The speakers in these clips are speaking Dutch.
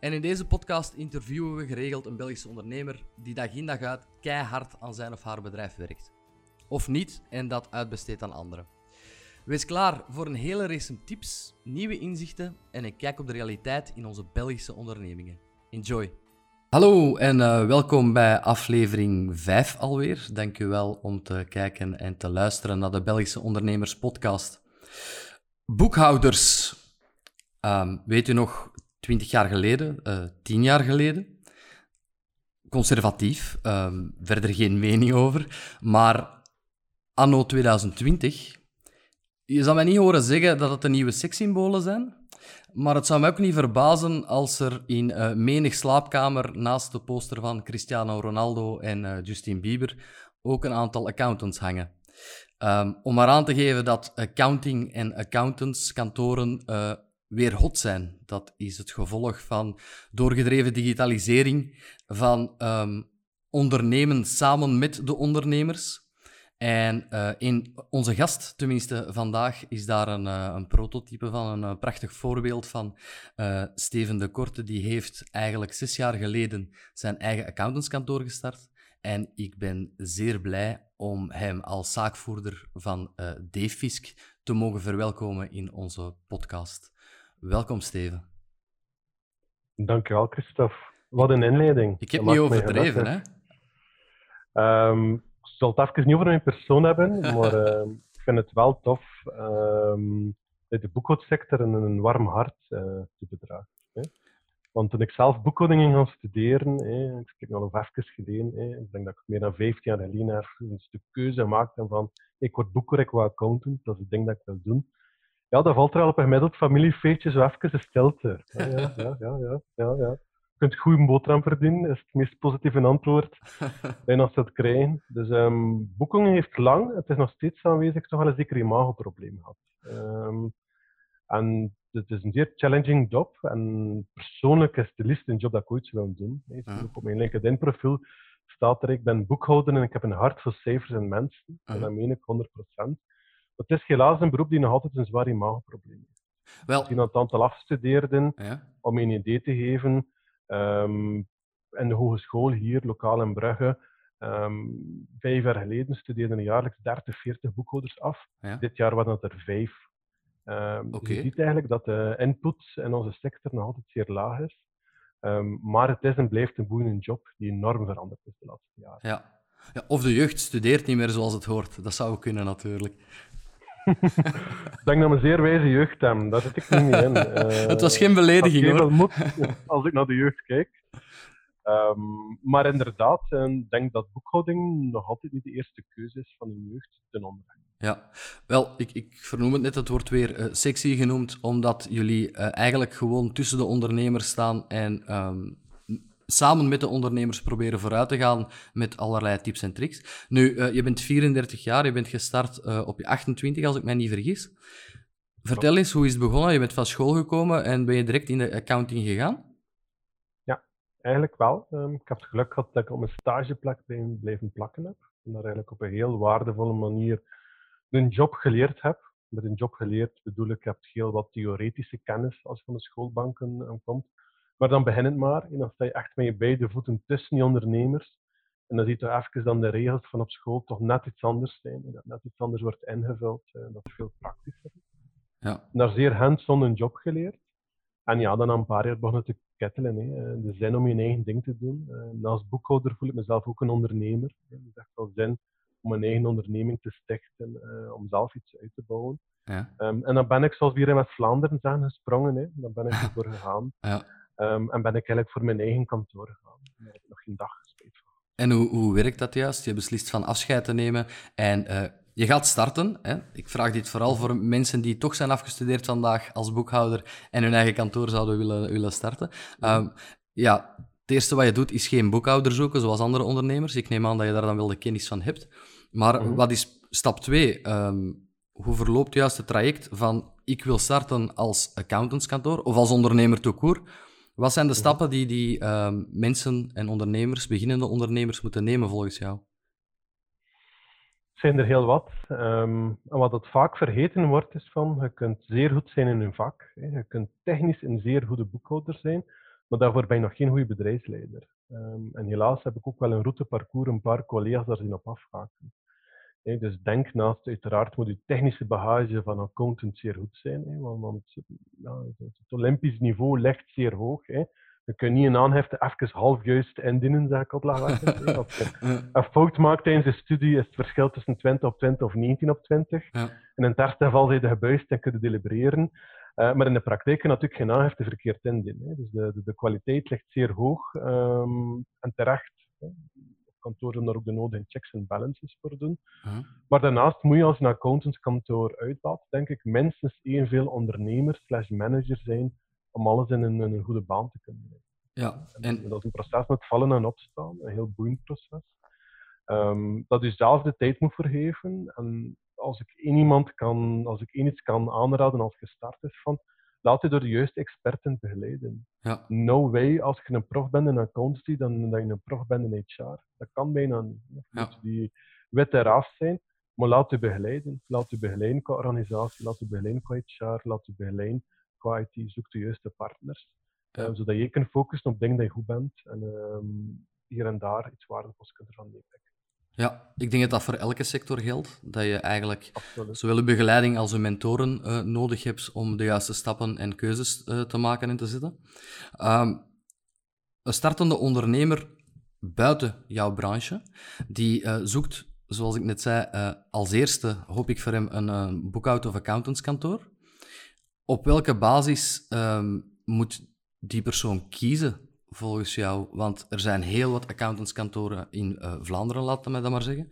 En in deze podcast interviewen we geregeld een Belgische ondernemer die dag in dag uit keihard aan zijn of haar bedrijf werkt. Of niet en dat uitbesteedt aan anderen. Wees klaar voor een hele race tips, nieuwe inzichten en een kijk op de realiteit in onze Belgische ondernemingen. Enjoy! Hallo en uh, welkom bij aflevering 5 alweer. Dank u wel om te kijken en te luisteren naar de Belgische Ondernemers Podcast. Boekhouders, um, weet u nog, 20 jaar geleden, eh, 10 jaar geleden. Conservatief, um, verder geen mening over. Maar anno 2020, je zal mij niet horen zeggen dat het de nieuwe sekssymbolen zijn. Maar het zou me ook niet verbazen als er in uh, menig slaapkamer naast de poster van Cristiano Ronaldo en uh, Justin Bieber ook een aantal accountants hangen. Um, om maar aan te geven dat accounting en accountantskantoren uh, weer hot zijn. Dat is het gevolg van doorgedreven digitalisering, van um, ondernemen samen met de ondernemers. En uh, in onze gast, tenminste vandaag, is daar een, uh, een prototype van, een uh, prachtig voorbeeld van. Steven de Korte, die heeft eigenlijk zes jaar geleden zijn eigen accountantskantoor gestart. En ik ben zeer blij om hem als zaakvoerder van uh, Defisk te mogen verwelkomen in onze podcast. Welkom, Steven. Dankjewel, Christophe. Wat een inleiding. Ik heb niet overdreven, hè? Um, ik zal het even niet over mijn persoon hebben, maar uh, ik vind het wel tof um, de boekhoudsector een, een warm hart uh, te bedragen. Hè? Want toen ik zelf boekhouding ging gaan studeren, hè, ik spreek al even geleden, hè, ik denk dat ik meer dan 15 jaar geleden een stuk keuze maakte van ik word boekhouder, ik word accountant, dat is het ding dat ik wil doen. Ja, dat valt er al op een gemiddeld familiefeestje zo even de stilte. Ja, ja, ja, ja, ja, ja. Je kunt goed een boterham verdienen, is het meest positieve antwoord bijna als dat krijgen. Dus um, boekingen heeft lang, het is nog steeds aanwezig, toch wel een zeker imagoprobleem gehad. Um, en het is een zeer challenging job. En persoonlijk is het de liefste job dat ik ooit zou willen doen. Ja. Op mijn LinkedIn-profiel staat er, ik ben boekhouder en ik heb een hart voor cijfers en mensen. En dat meen ik 100% het is helaas een beroep die nog altijd een zwaar imagoprobleem heeft. Wel. zien een aantal afgestudeerden, ja. om een idee te geven, um, in de hogeschool hier, lokaal in Brugge, um, vijf jaar geleden studeerden jaarlijks 30, 40 boekhouders af. Ja. Dit jaar waren het er vijf. Um, okay. Je ziet eigenlijk dat de input in onze sector nog altijd zeer laag is. Um, maar het is en blijft een boeiende job die enorm veranderd is de laatste jaren. Ja. ja. of de jeugd studeert niet meer zoals het hoort. Dat zou kunnen natuurlijk. Ik denk dat een zeer wijze jeugd hebben. Daar zit ik niet in. Uh, het was geen belediging hoor. Moet, als ik naar de jeugd kijk. Um, maar inderdaad, ik uh, denk dat boekhouding nog altijd niet de eerste keuze is van de jeugd ten onder. Ja, wel, ik, ik vernoem het net, het wordt weer uh, sexy genoemd, omdat jullie uh, eigenlijk gewoon tussen de ondernemers staan en um, samen met de ondernemers proberen vooruit te gaan met allerlei tips en tricks. Nu, uh, je bent 34 jaar, je bent gestart uh, op je 28, als ik mij niet vergis. Vertel eens, hoe is het begonnen? Je bent van school gekomen en ben je direct in de accounting gegaan? Ja, eigenlijk wel. Um, ik heb het geluk gehad dat ik op mijn stageplek blijven plakken heb. En daar eigenlijk op een heel waardevolle manier een job geleerd heb. Met een job geleerd bedoel ik, heb heel wat theoretische kennis als je van de schoolbanken um, komt. Maar dan begin het maar. En dan sta je echt met je beide voeten tussen die ondernemers. En dan zie je even dan de regels van op school toch net iets anders zijn. En dat net iets anders wordt ingevuld. Eh, dat is veel praktischer. Ja. En daar zeer hands-on een job geleerd. En ja, dan na een paar jaar begon te kettelen. Hè. Eh, de zin om je eigen ding te doen. En eh, als boekhouder voel ik mezelf ook een ondernemer. Het is echt wel zin om een eigen onderneming te stichten, om zelf iets uit te bouwen. Ja. Um, en dan ben ik, zoals we hier in West-Vlaanderen zijn, gesprongen. Hè. Dan ben ik ervoor gegaan. Ja. Um, en ben ik eigenlijk voor mijn eigen kantoor gegaan. Daar heb ik nog geen dag gespeeld van. En hoe, hoe werkt dat juist? Je beslist van afscheid te nemen en uh, je gaat starten. Hè? Ik vraag dit vooral voor mensen die toch zijn afgestudeerd vandaag als boekhouder en hun eigen kantoor zouden willen, willen starten. Um, ja, het eerste wat je doet is geen boekhouder zoeken, zoals andere ondernemers. Ik neem aan dat je daar dan wel de kennis van hebt. Maar Mhm. wat is stap 2? hoe verloopt juist het traject van ik wil starten als accountantskantoor of als ondernemer court? Wat zijn de stappen die, die ehm, mensen en ondernemers, beginnende ondernemers, moeten nemen volgens jou? Zijn er heel wat. En wat het vaak vergeten wordt, is van je kunt zeer goed zijn in een vak. Hè. Je kunt technisch een zeer goede boekhouder zijn, maar daarvoor ben je nog geen goede bedrijfsleider. Ehm, en helaas heb ik ook wel een routeparcours een paar collega's daar zien op afhaken. Dus denk naast, uiteraard moet je technische bagage van accountant zeer goed zijn, want, ja, het Olympisch niveau ligt zeer hoog. Je kunt niet een aanhefte even half juist indienen, zeg ik hè. Als je een fout maakt tijdens de studie, is het verschil tussen 20 op 20 of 19 op 20. ja. En in het ergste geval zijn je gebuist en kun je delibereren. Eh, maar in de praktijk kun je natuurlijk geen aangifte verkeerd indienen. Dus de, de, de kwaliteit ligt zeer hoog ehm, en terecht. Hè. Doen daar ook de nodige checks en balances voor doen. Maar daarnaast moet je als een accountantskantoor uitbaat, denk ik, minstens evenveel ondernemer slash manager zijn om alles in een, in een goede baan te kunnen brengen. ja. En En, dat is een proces met vallen en opstaan, een heel boeiend proces. Ehm, dat je zelf de tijd moet vergeven. En als ik één iemand kan, als ik één iets kan aanraden als gestart is van, laat je door de juiste experten begeleiden. ja. No way, als je een prof bent in accountancy, dan dat je een prof bent in HR. Dat kan bijna niet. Ja. die witte raaf zijn, maar laat je begeleiden. Laat je begeleiden qua organisatie, laat je begeleiden qua HR, laat je begeleiden qua IT. Zoek de juiste partners. Ja. Eh, zodat je kunt focussen op dingen dat je goed bent en ehm, hier en daar iets waardevols kunt ervan meepikken. Ja, ik denk dat dat voor elke sector geldt. Dat je eigenlijk Absoluut. zowel je begeleiding als je mentoren eh, nodig hebt om de juiste stappen en keuzes eh, te maken en te zetten. Ehm, een startende ondernemer buiten jouw branche, die eh, zoekt, zoals ik net zei, als eerste hoop ik voor hem een boekhoud- of accountantskantoor. Op welke basis ehm, moet die persoon kiezen volgens jou? Want er zijn heel wat accountantskantoren in eh, Vlaanderen, laten we dat maar zeggen.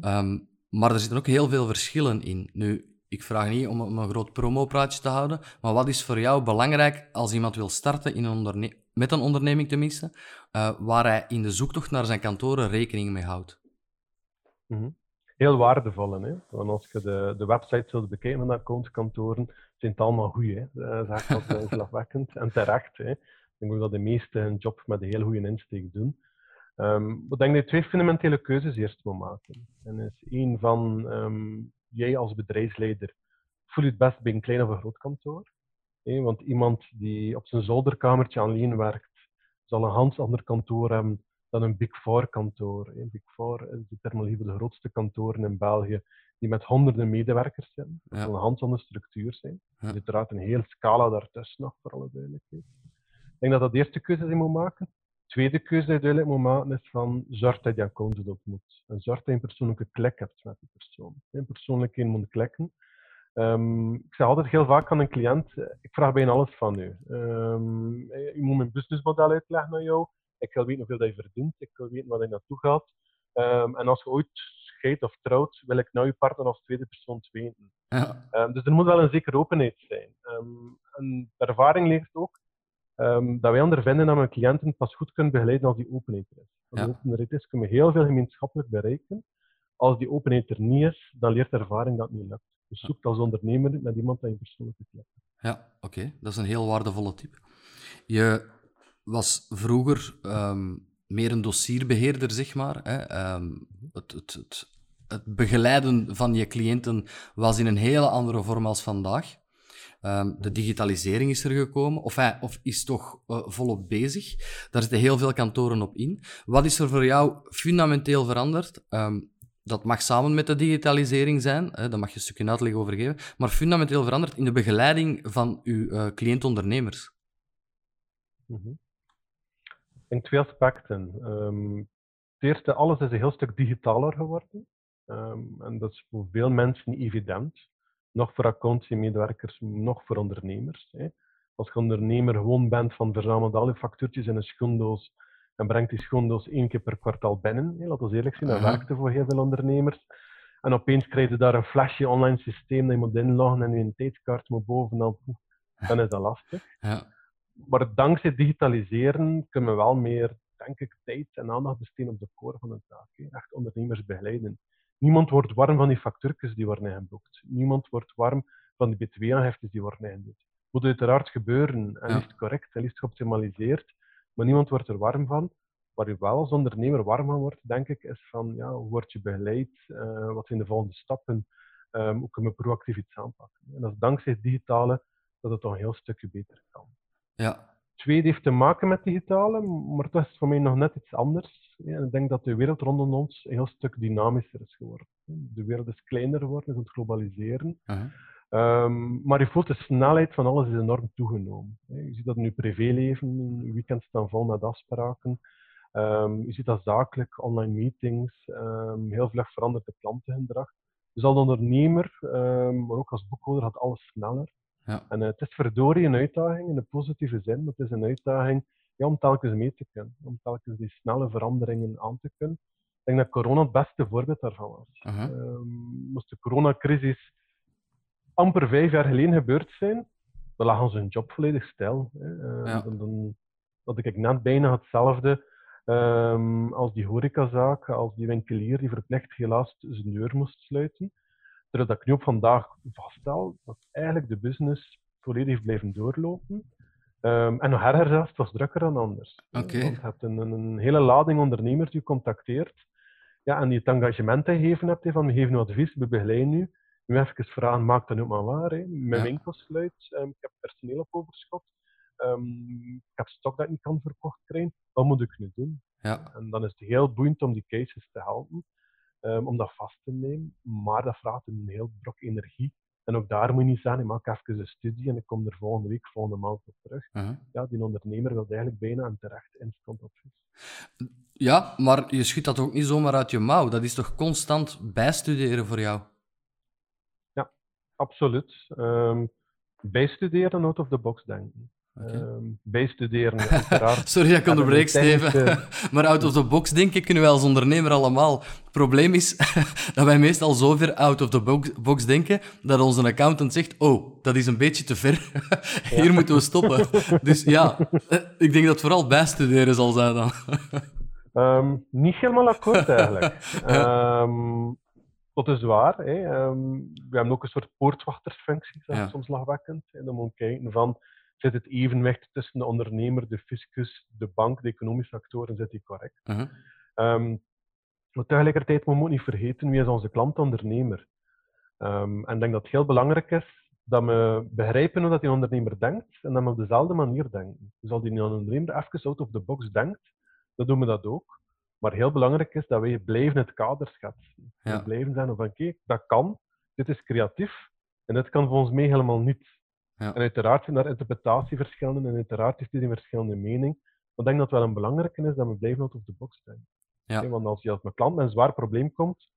Ehm, maar er zitten ook heel veel verschillen in. Nu, ik vraag niet om, om een groot promopraatje te houden, maar wat is voor jou belangrijk als iemand wil starten in een met een onderneming tenminste, eh, waar hij in de zoektocht naar zijn kantoren rekening mee houdt? Mhm. Heel waardevol, hè? Want als je de, de website zult bekijken van de accountskantoren, zijn het allemaal goed, hè? Dat is echt wat en terecht. Hè? Ik denk ook dat de meesten hun job met een heel goede insteek doen. Ehm, maar ik denk dat je twee fundamentele keuzes eerst moet maken. En dat is één van, ehm, jij als bedrijfsleider, voel je het best bij een klein of een groot kantoor? Want iemand die op zijn zolderkamertje alleen werkt, zal een ganz ander kantoor hebben dan een Big Four kantoor. Big Four is de terminologie voor de grootste kantoren in België, die met honderden medewerkers zijn. Dat Ja. zal een andere structuur zijn. Ja. Er zit uiteraard een hele scala daartussen nog, voor alle duidelijkheid. Ik denk dat dat de eerste keuze is die je moet maken. De tweede keuze die je duidelijk moet maken is van zorg dat je accountant ontmoet. En zorg dat je een persoonlijke klik hebt met die persoon. Een persoonlijkheid moet klikken. Ehm, ik zeg altijd heel vaak aan een cliënt, ik vraag bijna alles van u. Ehm, je moet mijn businessmodel uitleggen aan jou. Ik wil weten hoeveel dat je verdient. Ik wil weten waar je naartoe gaat. Ehm, en als je ooit scheidt of trouwt, wil ik nou je partner als tweede persoon weten. Ja, dus er moet wel een zekere openheid zijn. En de ervaring leert ook ehm, dat wij ondervinden dat we cliënten pas goed kunnen begeleiden als die openheid er is. Als die Ja. openheid is, kunnen we heel veel gemeenschappelijk bereiken. Als die openheid er niet is, dan leert ervaring dat het niet lukt. Dus zoek als ondernemer met iemand dat je persoonlijk klik. ja oké. Dat is een heel waardevolle tip. Je was vroeger ehm, meer een dossierbeheerder, zeg maar. Hè? Ehm, het, het, het, het begeleiden van je cliënten was in een hele andere vorm als vandaag. Ehm, de digitalisering is er gekomen, of, hij, of is toch eh, volop bezig. Daar zitten heel veel kantoren op in. Wat is er voor jou fundamenteel veranderd? Ehm, dat mag samen met de digitalisering zijn, hè, daar mag je een stukje uitleg over geven, maar fundamenteel veranderd in de begeleiding van uw eh cliëntondernemers. Mhm. Denk twee aspecten. Ehm, het eerste, alles is een heel stuk digitaler geworden. En dat is voor veel mensen niet evident. Nog voor accountancy-medewerkers, nog voor ondernemers. Hè. Als je ondernemer gewoon bent van verzamelt al je factuurtjes in een schoendoos en brengt die schoendoos één keer per kwartaal binnen. Hè. Laten we eerlijk zijn, dat Aha. werkte voor heel veel ondernemers. En opeens krijg je daar een flesje online systeem dat je moet inloggen en je een tijdskaart moet bovenaan. Dan is dat lastig. Ja, maar dankzij digitaliseren kunnen we wel meer, denk ik, tijd en aandacht besteden op de core van de taak. Hè. Echt ondernemers begeleiden. Niemand wordt warm van die factuurtjes die worden ingeboekt. Niemand wordt warm van die btw-aangiftes die worden ingeboekt. Het moet uiteraard gebeuren en Ja. liefst correct en liefst geoptimaliseerd, maar niemand wordt er warm van. Waar je wel als ondernemer warm van wordt, denk ik, is van ja, hoe word je begeleid? Eh, wat zijn de volgende stappen? Ehm, hoe kunnen we proactief iets aanpakken? En dat is dankzij het digitale dat het toch een heel stukje beter kan. Ja. Tweede heeft te maken met digitale, maar dat is voor mij nog net iets anders. Ja, ik denk dat de wereld rondom ons een heel stuk dynamischer is geworden. De wereld is kleiner geworden, is aan het globaliseren. Ehm, maar je voelt de snelheid van alles is enorm toegenomen. Je ziet dat in je privéleven, je weekends staan vol met afspraken. Ehm, je ziet dat zakelijk, online meetings, ehm, heel vlug verandert het klantengedrag. Dus als ondernemer, maar ook als boekhouder, gaat alles sneller. Ja. En eh, het is verdorie een uitdaging in de positieve zin, maar het is een uitdaging ja, om telkens mee te kunnen, om telkens die snelle veranderingen aan te kunnen. Ik denk dat corona het beste voorbeeld daarvan was. Ehm, moest de coronacrisis amper vijf jaar geleden gebeurd zijn, dan lag onze job volledig stil. Hè. Ehm, Ja. dan, dan had ik net bijna hetzelfde ehm, als die horecazaak, als die winkelier die verplicht helaas zijn deur moest sluiten. Terwijl dat ik nu op vandaag vaststel dat eigenlijk de business volledig heeft blijven doorlopen. Ehm, en nog erger zelfs, het was drukker dan anders. Oké. Want je hebt een, een, hele lading ondernemers die je contacteert. Ja, en die het engagement gegeven hebt, van we geven u advies, we begeleiden u. Nu even vragen, maak dat nu maar waar. Hè. Mijn Ja. winkel sluit, ehm, ik heb personeel op overschot. Ehm, ik heb stok dat ik niet kan verkocht krijgen. Wat moet ik nu doen? Ja. En dan is het heel boeiend om die cases te helpen, ehm, om dat vast te nemen. Maar dat vraagt een heel brok energie. En ook daar moet je niet zeggen, ik maak even een studie en ik kom er volgende week, volgende maand op terug. Uh-huh. Ja, die ondernemer wil eigenlijk bijna en terecht instant advies. Ja, maar je schudt dat ook niet zomaar uit je mouw. Dat is toch constant bijstuderen voor jou? Absoluut. Ehm, bijstuderen, out of the box denken. Oké. Ehm, bijstuderen, uiteraard. Sorry dat ik onderbreek, Steven. technische- maar out of the box denken kunnen wij als ondernemer allemaal. Het probleem is dat wij meestal zo ver out of the box, box denken dat onze accountant zegt: Oh, dat is een beetje te ver. Hier moeten we stoppen. Dus ja, eh, ik denk dat vooral bijstuderen zal zijn dan. Ehm, niet helemaal akkoord eigenlijk. Ehm, dat is waar. Hè. We hebben ook een soort poortwachtersfunctie, Ja. soms lachwekkend. En dan moet kijken van, zit het evenwicht tussen de ondernemer, de fiscus, de bank, de economische actoren, zit die correct? Uh-huh. Ehm, maar tegelijkertijd moeten we ook niet vergeten wie is onze klant-ondernemer. Ehm, en ik denk dat het heel belangrijk is dat we begrijpen hoe dat die ondernemer denkt en dat we op dezelfde manier denken. Dus als die ondernemer even out of the box denkt, dan doen we dat ook. Maar heel belangrijk is dat wij blijven het kader schetsen. Ja. We blijven zeggen van oké, dat kan, dit is creatief en dit kan voor ons mee helemaal niet. Ja. En uiteraard zijn daar interpretatieverschillen en uiteraard heeft iedereen verschillende mening. Maar ik denk dat het wel een belangrijke is dat we blijven out of the box. Ja. Oké, Want als je als mijn klant met een zwaar probleem komt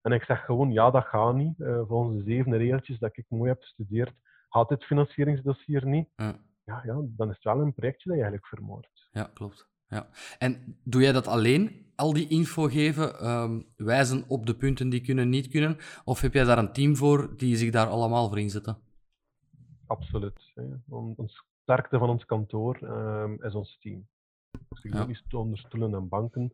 en ik zeg gewoon ja, dat gaat niet, eh, volgens de zeven regeltjes dat ik mooi heb gestudeerd, gaat dit financieringsdossier niet, Ja. ja, ja, dan is het wel een projectje dat je eigenlijk vermoordt. Ja, klopt. Ja. En doe jij dat alleen, al die info geven, ehm, wijzen op de punten die kunnen, niet kunnen? Of heb jij daar een team voor die zich daar allemaal voor inzetten? Absoluut. Hè. On- Ons sterkte van ons kantoor ehm, is ons team. Dus ik doe niet onder stoelen en banken.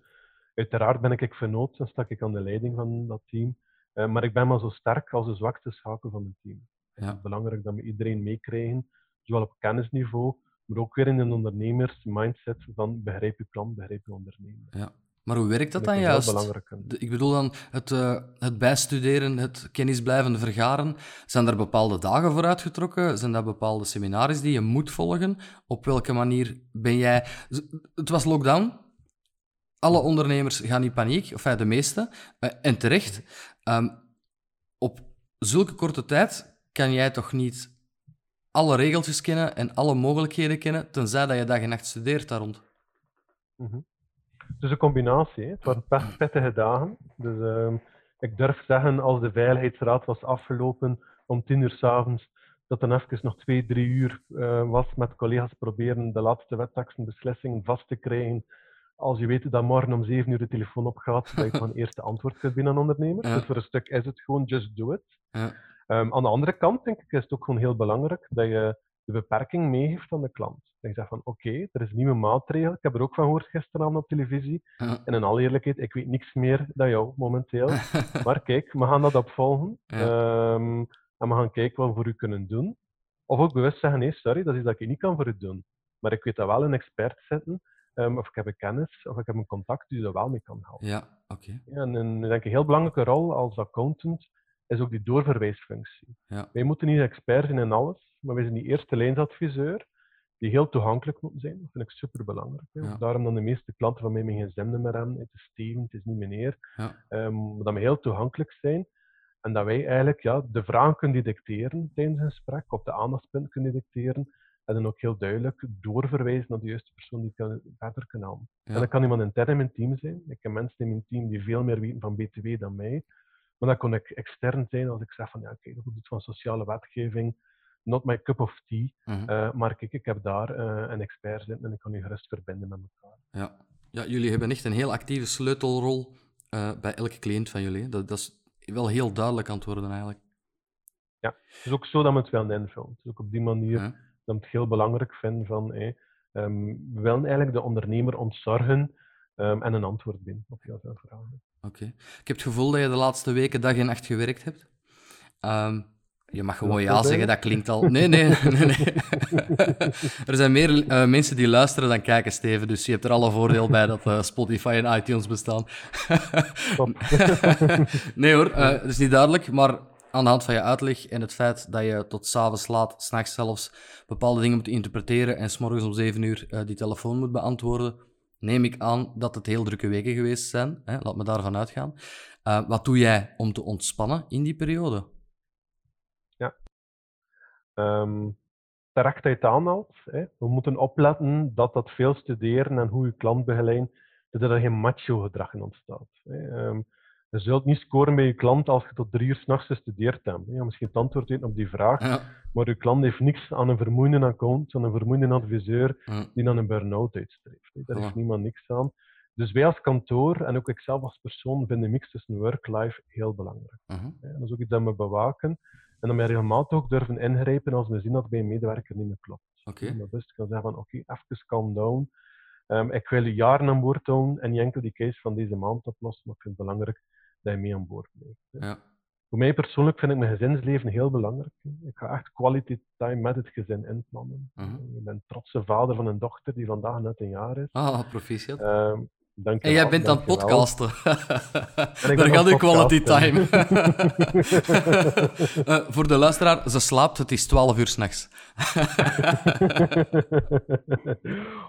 Uiteraard ben ik vernoot en sta ik aan de leiding van dat team. Eh, maar ik ben maar zo sterk als de zwakste schakel van mijn team. Het Ja. is belangrijk dat we iedereen meekrijgen, zowel op kennisniveau, maar ook weer in een ondernemers-mindset van begrijp je plan, begrijp je ondernemer. Ja. Maar hoe werkt dat Dat dan juist? ik bedoel dan het, eh, het bijstuderen, het kennis blijven vergaren. Zijn er bepaalde dagen voor uitgetrokken? Zijn dat bepaalde seminaries die je moet volgen? Op welke manier ben jij... Het was lockdown. Alle ondernemers gaan in paniek, of ja, de meeste. Eh, en terecht. Ehm, op zulke korte tijd kan jij toch niet alle regeltjes kennen en alle mogelijkheden kennen, tenzij dat je dag en nacht studeert daar rond. Mhm. Is een combinatie. Hè. Het waren best pittige dagen. Dus ehm, ik durf zeggen, als de Veiligheidsraad was afgelopen om tien uur s'avonds, dat dan even nog twee, drie uur eh, was met collega's proberen de laatste wetteksten, beslissingen vast te krijgen. Als je weet dat morgen om zeven uur de telefoon opgaat, dat je gewoon eerste antwoord kunt binnen een ondernemer. Ja. Dus voor een stuk is het gewoon just do it. Ja. Ehm, aan de andere kant denk ik is het ook gewoon heel belangrijk dat je de beperking meegeeft aan de klant. Dat je zegt van oké, er is een nieuwe maatregel. Ik heb er ook van gehoord gisteravond op televisie. Ja. En in alle eerlijkheid, ik weet niks meer dan jou momenteel. Maar kijk, we gaan dat opvolgen. Ja. Ehm, en we gaan kijken wat we voor u kunnen doen. Of ook bewust zeggen, nee, sorry, dat is iets dat ik niet kan voor u doen. Maar ik weet dat wel een expert zitten. ehm, of ik heb een kennis, of ik heb een contact die er wel mee kan helpen. Ja, oké. Ja, en een, denk ik, een heel belangrijke rol als accountant is ook die doorverwijsfunctie. Ja. Wij moeten niet expert zijn in alles, maar wij zijn die eerste lijnsadviseur die heel toegankelijk moet zijn. Dat vind ik super belangrijk. Ja. Daarom dan de meeste klanten van mij mijn gsm-nummer hebben. Het is Steven, het is niet meneer. Ja. Ehm, dat we heel toegankelijk zijn. En dat wij eigenlijk ja, de vragen kunnen detecteren tijdens een gesprek, of de aandachtspunten kunnen detecteren. En dan ook heel duidelijk doorverwijzen naar de juiste persoon die kan, verder kan helpen. Ja. En dat kan iemand intern in mijn team zijn. Ik heb mensen in mijn team die veel meer weten van BTW dan mij. Maar dat kon ik extern zijn als ik zeg van ja, kijk, dat is iets van sociale wetgeving. Not my cup of tea. Mhm. Eh, maar kijk, ik heb daar eh, een expert zitten en ik kan die gerust verbinden met elkaar. Ja. ja, jullie hebben echt een heel actieve sleutelrol eh, bij elke cliënt van jullie. Dat, dat is wel heel duidelijk aan het worden eigenlijk. Het is ook zo dat we het wel invullen. Het is ook op die manier Ja. dat ik het heel belangrijk vind van hey, we willen eigenlijk de ondernemer ontzorgen ehm, en een antwoord bieden op heel veel vragen. Oké. Ik heb het gevoel dat je de laatste weken dag en nacht gewerkt hebt. Ehm, je mag gewoon ja dat zeggen, dat klinkt al... Nee, nee, nee. nee. er zijn meer eh, mensen die luisteren dan kijken, Steven. Dus je hebt er alle voordeel bij dat eh, Spotify en iTunes bestaan. Nee hoor, eh, het is niet duidelijk, maar aan de hand van je uitleg en het feit dat je tot s'avonds laat, s'nachts zelfs, bepaalde dingen moet interpreteren en s'morgens om 7 uur die telefoon moet beantwoorden, neem ik aan dat het heel drukke weken geweest zijn. Hè? Laat me daarvan uitgaan. Eh, wat doe jij om te ontspannen in die periode? Ehm terecht dat je het aanhaalt. Hè. We moeten opletten dat dat veel studeren en hoe je klant begeleidt, dat er geen macho-gedrag in ontstaat. Hè. Ehm, je zult niet scoren bij je klant als je tot drie uur s'nachts gestudeerd hebt. Je misschien het antwoord weten op die vraag, Ja. maar je klant heeft niks aan een vermoeiende account, aan een vermoeiende adviseur die aan een burn-out uitstreeft. Daar heeft niemand niks aan. Dus wij als kantoor en ook ikzelf als persoon vinden de mix tussen work-life heel belangrijk. Mhm. Dat is ook iets dat we bewaken. En dat we regelmatig ook durven ingrijpen als we zien dat bij een medewerker niet meer klopt. Oké. Maar best kan zeggen van oké, even calm down. Ehm, ik wil je jaren aan boord houden en niet enkel die case van deze maand oplossen, maar ik vind het belangrijk dat je mee aan boord blijft. Ja. Voor mij persoonlijk vind ik mijn gezinsleven heel belangrijk. Ik ga echt quality time met het gezin inplannen. Mhm. Ik ben trotse vader van een dochter die vandaag net een jaar is. Ah, proficiat. Ehm, En jij bent podcasten. En Daar gaat uw quality time. Eh, voor de luisteraar, ze slaapt, het is 12 uur s'nachts.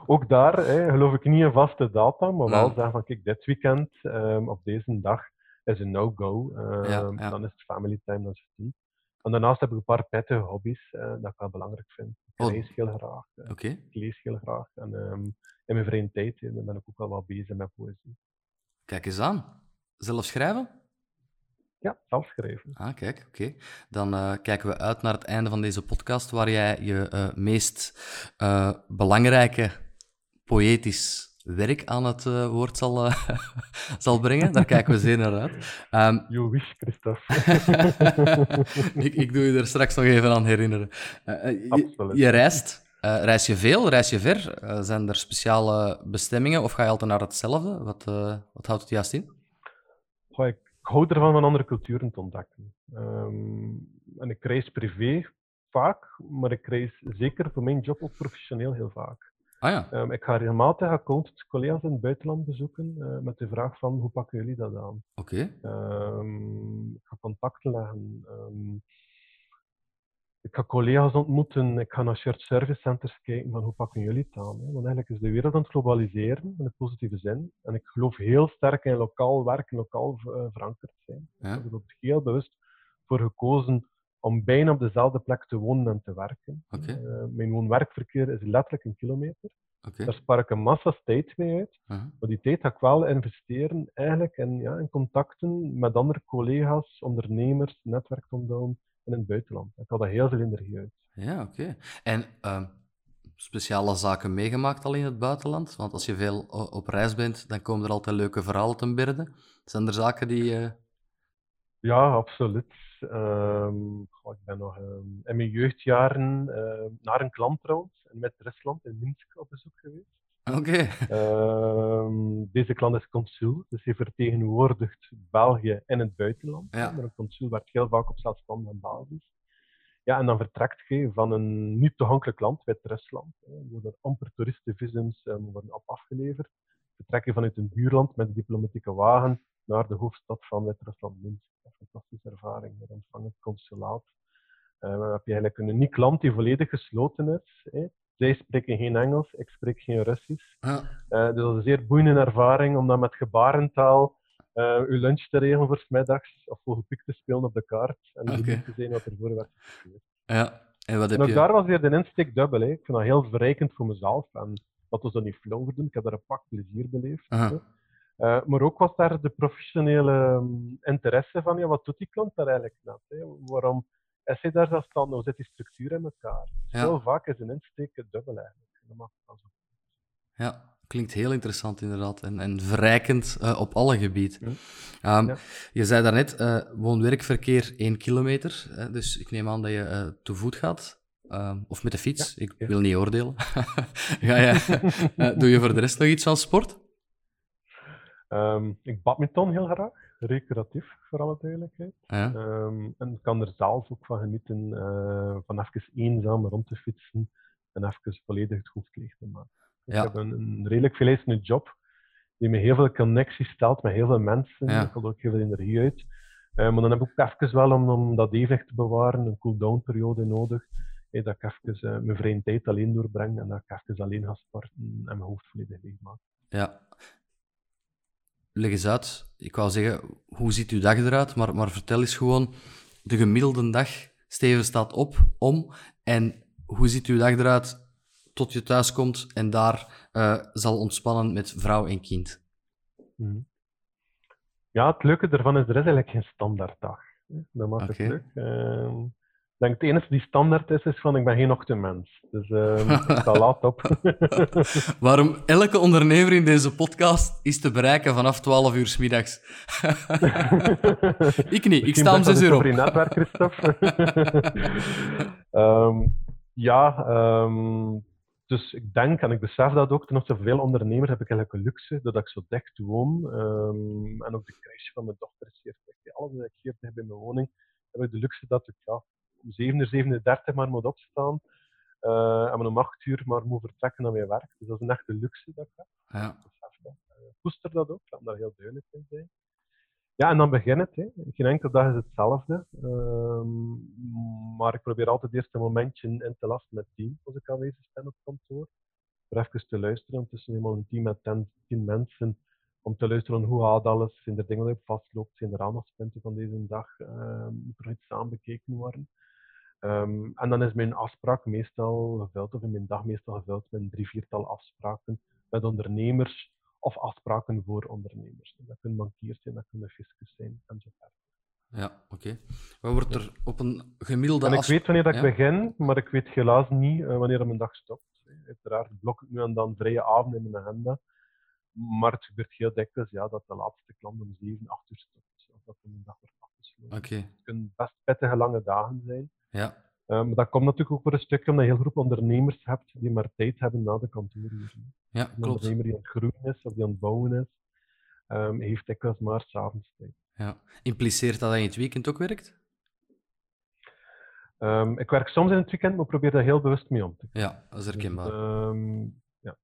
Ook daar hè, geloof ik niet in vaste data, maar wel Ja. zeggen van kijk, dit weekend ehm, op deze dag is een no-go. Ehm, Ja, ja. Dan is het family time, dan is het niet. En daarnaast heb ik een paar pittige hobby's eh, dat ik wel belangrijk vind. Ik Oh. lees heel graag. eh, Oké. Ik lees heel graag. En ehm, in mijn vrije tijd eh, ben ik ook wel wat bezig met poëzie. Kijk eens aan. Zelf schrijven? Ja, zelf schrijven. Ah, kijk, oké. Dan kijken we uit naar het einde van deze podcast, waar jij je meest belangrijke poëtisch werk aan het eh, woord zal, eh, zal brengen. Daar kijken we zeer naar uit. Ehm, You wish, Christophe. ik, ik doe je er straks nog even aan herinneren. Eh, je, reist. Reis je veel? Reis je ver? Zijn er speciale bestemmingen of ga je altijd naar hetzelfde? Wat, wat houdt het juist in? Goh, ik hou ervan van andere culturen te ontdekken. Ehm, en ik reis privé vaak, maar ik reis zeker voor mijn job ook professioneel heel vaak. Ah ja, Ehm, ik ga regelmatig accountants, collega's in het buitenland bezoeken eh, met de vraag van hoe pakken jullie dat aan? oké. Ehm, ik ga contacten leggen. ehm, ik ga collega's ontmoeten. Ik ga naar shared service centers kijken van hoe pakken jullie het aan? Hè? Want eigenlijk is de wereld aan het globaliseren in de positieve zin. En ik geloof heel sterk in lokaal werken, lokaal eh, verankerd zijn. Ja. Ik heb er heel bewust voor gekozen om bijna op dezelfde plek te wonen en te werken. Eh, mijn woon-werkverkeer is letterlijk een kilometer. Daar spaar ik een massa tijd mee uit. Maar die tijd ga ik wel investeren eigenlijk in, ja, in contacten met andere collega's, ondernemers, netwerk onthouden in het buitenland. Ik haal daar heel veel energie uit. Ja, oké. En ehm, speciale zaken meegemaakt al in het buitenland? Want als je veel op reis bent, dan komen er altijd leuke verhalen ten berde. Zijn er zaken die... eh, Ja, absoluut. Ehm, ik ben nog ehm, in mijn jeugdjaren uh, naar een klant trouwens, met Rusland in Minsk op bezoek geweest. Oké. Ehm, deze klant is consul, dus hij vertegenwoordigt België in het buitenland. Ja. Maar een consul werkt heel vaak op zelfstandige basis. Ja, en dan vertrekt je van een niet toegankelijk land, Wit-Rusland. Er worden amper toeristenvisums um, worden op afgeleverd. Vertrek je vanuit een buurland met een diplomatieke wagen naar de hoofdstad van Wit-Rusland, Minsk. Fantastische ervaring. Daar ontvangt het consulaat. Uh, dan heb je eigenlijk een uniek land die volledig gesloten is. Hè. Zij spreken geen Engels, ik spreek geen Russisch. Ja. Uh, dus dat is een zeer boeiende ervaring om dan met gebarentaal uh, uw lunch te regelen voor 's middags of voor piek te spelen op de kaart en Oké. te zijn wat er voor werd gebeurd. Ja. En wat heb En ook je... daar was weer de insteek dubbel. Hè. Ik vind dat heel verrijkend voor mezelf. En dat was dan niet voor doen. Ik heb daar een pak plezier beleefd. Aha. Eh, maar ook was daar de professionele um, interesse van, ja, wat doet die klant daar eigenlijk net? Hè? Waarom is hij daar zelfstandig? Hoe zit die structuur in elkaar? Dus Ja. Heel vaak is een insteek dubbel eigenlijk. Dat mag. Ja, klinkt heel interessant inderdaad. En, en verrijkend eh, op alle gebieden. Ja. Ehm, Ja. Je zei daarnet, eh woon-werkverkeer 1 kilometer. Hè, dus ik neem aan dat je eh, te voet gaat. Ehm, of met de fiets. ik ja. wil niet oordelen. Je, eh, doe je voor de rest nog iets aan sport? Ehm, ik badminton heel graag, recreatief voor alle duidelijkheid. Ja. Ehm, en ik kan er zelf ook van genieten, eh, van even eenzaam rond te fietsen en even volledig het hoofd leeg te maken. Ja. Ik heb een, een redelijk veeleisende job die me heel veel connecties stelt met heel veel mensen. Ja. Ik haal ook heel veel energie uit. Eh, maar dan heb ik ook even wel, om, om dat evenwicht te bewaren, een cool-down periode nodig. dat ik even eh, mijn vrije tijd alleen doorbreng en dat ik even alleen ga sporten en mijn hoofd volledig leeg maak. ja. Leg eens uit. Ik wou zeggen, hoe ziet uw dag eruit? Maar, maar vertel eens gewoon de gemiddelde dag. Steven staat op, om. En hoe ziet uw dag eruit tot je thuis komt en daar eh, zal ontspannen met vrouw en kind? Mhm. Ja, het leuke ervan is, er is eigenlijk geen standaarddag. Dat maakt het leuk. Ehm, denk het enige die standaard is, is van ik ben geen ochtendmens. Dus ehm, ik sta laat op. Waarom elke ondernemer in deze podcast is te bereiken vanaf 12 uur 's middags. ik niet, ik sta om best 6 wel uur op. over netwerk, Christophe. Ehm, ja, ehm, dus ik denk, en ik besef dat ook, ten opzichte van veel ondernemers heb ik eigenlijk een luxe dat ik zo dicht woon. Ehm, en ook de crash van mijn dochter is dicht. Alles is hier dicht bij mijn woning. Heb ik de luxe dat ik ja, om 7 uur 37 maar moet opstaan. eh, en om 8 uur maar moet vertrekken naar mijn werk. Dus dat is een echte luxe dat ik heb. Ja. Eh, koester dat ook, laat me daar heel duidelijk in zijn. Ja, en dan begint het. Hè. Geen enkele dag is hetzelfde. Ehm, maar ik probeer altijd eerst een momentje in te lasten met het team als ik aanwezig ben op kantoor. Voor even te luisteren. Ondertussen helemaal een team met 10 10 mensen. Om te luisteren hoe gaat alles. Zijn er dingen die op vastloopt? Zijn er aandachtspunten van deze dag? Ehm, moet er iets aan bekeken worden? Ehm, en dan is mijn afspraak meestal gevuld, of in mijn dag meestal gevuld met een drie, viertal afspraken met ondernemers of afspraken voor ondernemers. Dat kunnen bankiers zijn, dat kunnen fiscus zijn enzovoort. ja oké. Wat wordt er op een gemiddelde En ik weet wanneer dat Ja. ik begin, maar ik weet helaas niet eh, wanneer mijn dag stopt. Uiteraard blok ik nu en dan vrije avond in mijn agenda. Maar het gebeurt heel dikwijls ja, dat de laatste klant om 7, 8 uur stopt. Of dat mijn dag wordt afgesloten. Oké, Het kunnen best pittige lange dagen zijn. Ja. Maar dat komt natuurlijk ook voor een stukje omdat je heel groep ondernemers hebt die maar tijd hebben na de kantooruren. Ja, Een klopt. ondernemer die aan het groeien is of die aan het bouwen is, ehm, heeft dikwijls maar s'avonds tijd. Ja. Impliceert dat dat je in het weekend ook werkt? Ehm, ik werk soms in het weekend, maar probeer daar heel bewust mee om te gaan. Ja, dat is herkenbaar. Ehm, ja.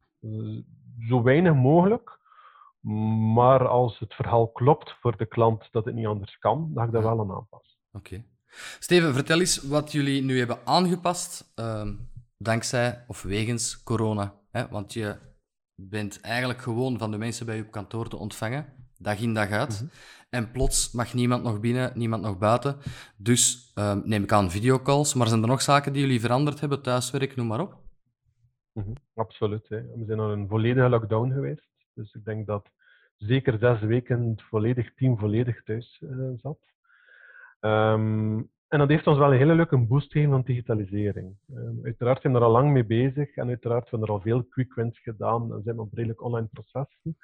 Zo weinig mogelijk, maar als het verhaal klopt voor de klant dat het niet anders kan, dan ga ik Ja. wel aan aanpassen. Oké. Steven, vertel eens wat jullie nu hebben aangepast ehm, dankzij of wegens corona. Hè? Want je bent eigenlijk gewoon van de mensen bij je op kantoor te ontvangen, dag in dag uit. Mhm. En plots mag niemand nog binnen, niemand nog buiten. Dus ehm, neem ik aan videocalls. Maar zijn er nog zaken die jullie veranderd hebben? Thuiswerk, noem maar op. Mhm, Absoluut. Hè. We zijn al een volledige lockdown geweest. Dus ik denk dat zeker zes weken het volledig team volledig thuis eh, zat. Ehm, en dat heeft ons wel een hele leuke boost gegeven van digitalisering. Ehm, uiteraard zijn we er al lang mee bezig en uiteraard zijn er al veel quick wins gedaan en zijn we op redelijk online processen.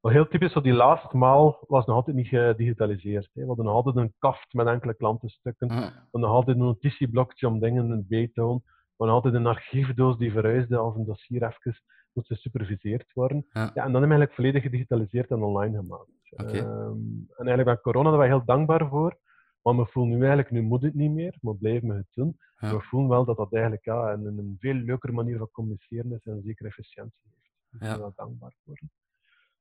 Wat heel typisch, zo die laatste maal was nog altijd niet gedigitaliseerd. Hè. We hadden nog altijd een kaft met enkele klantenstukken. We hadden nog altijd een notitieblokje om dingen bij te houden. We hadden altijd een archiefdoos die verhuisde als een dossier even moest gesuperviseerd worden. Ja. en dan hebben we eigenlijk volledig gedigitaliseerd en online gemaakt. Okay. Ehm, en eigenlijk bij corona zijn we heel dankbaar voor. Maar we voelen nu eigenlijk, nu moet het niet meer, we blijven het doen. Ja. We voelen wel dat dat eigenlijk ja, een, een veel leukere manier van communiceren is en zeker efficiëntie heeft. Daar zijn we wel dankbaar voor.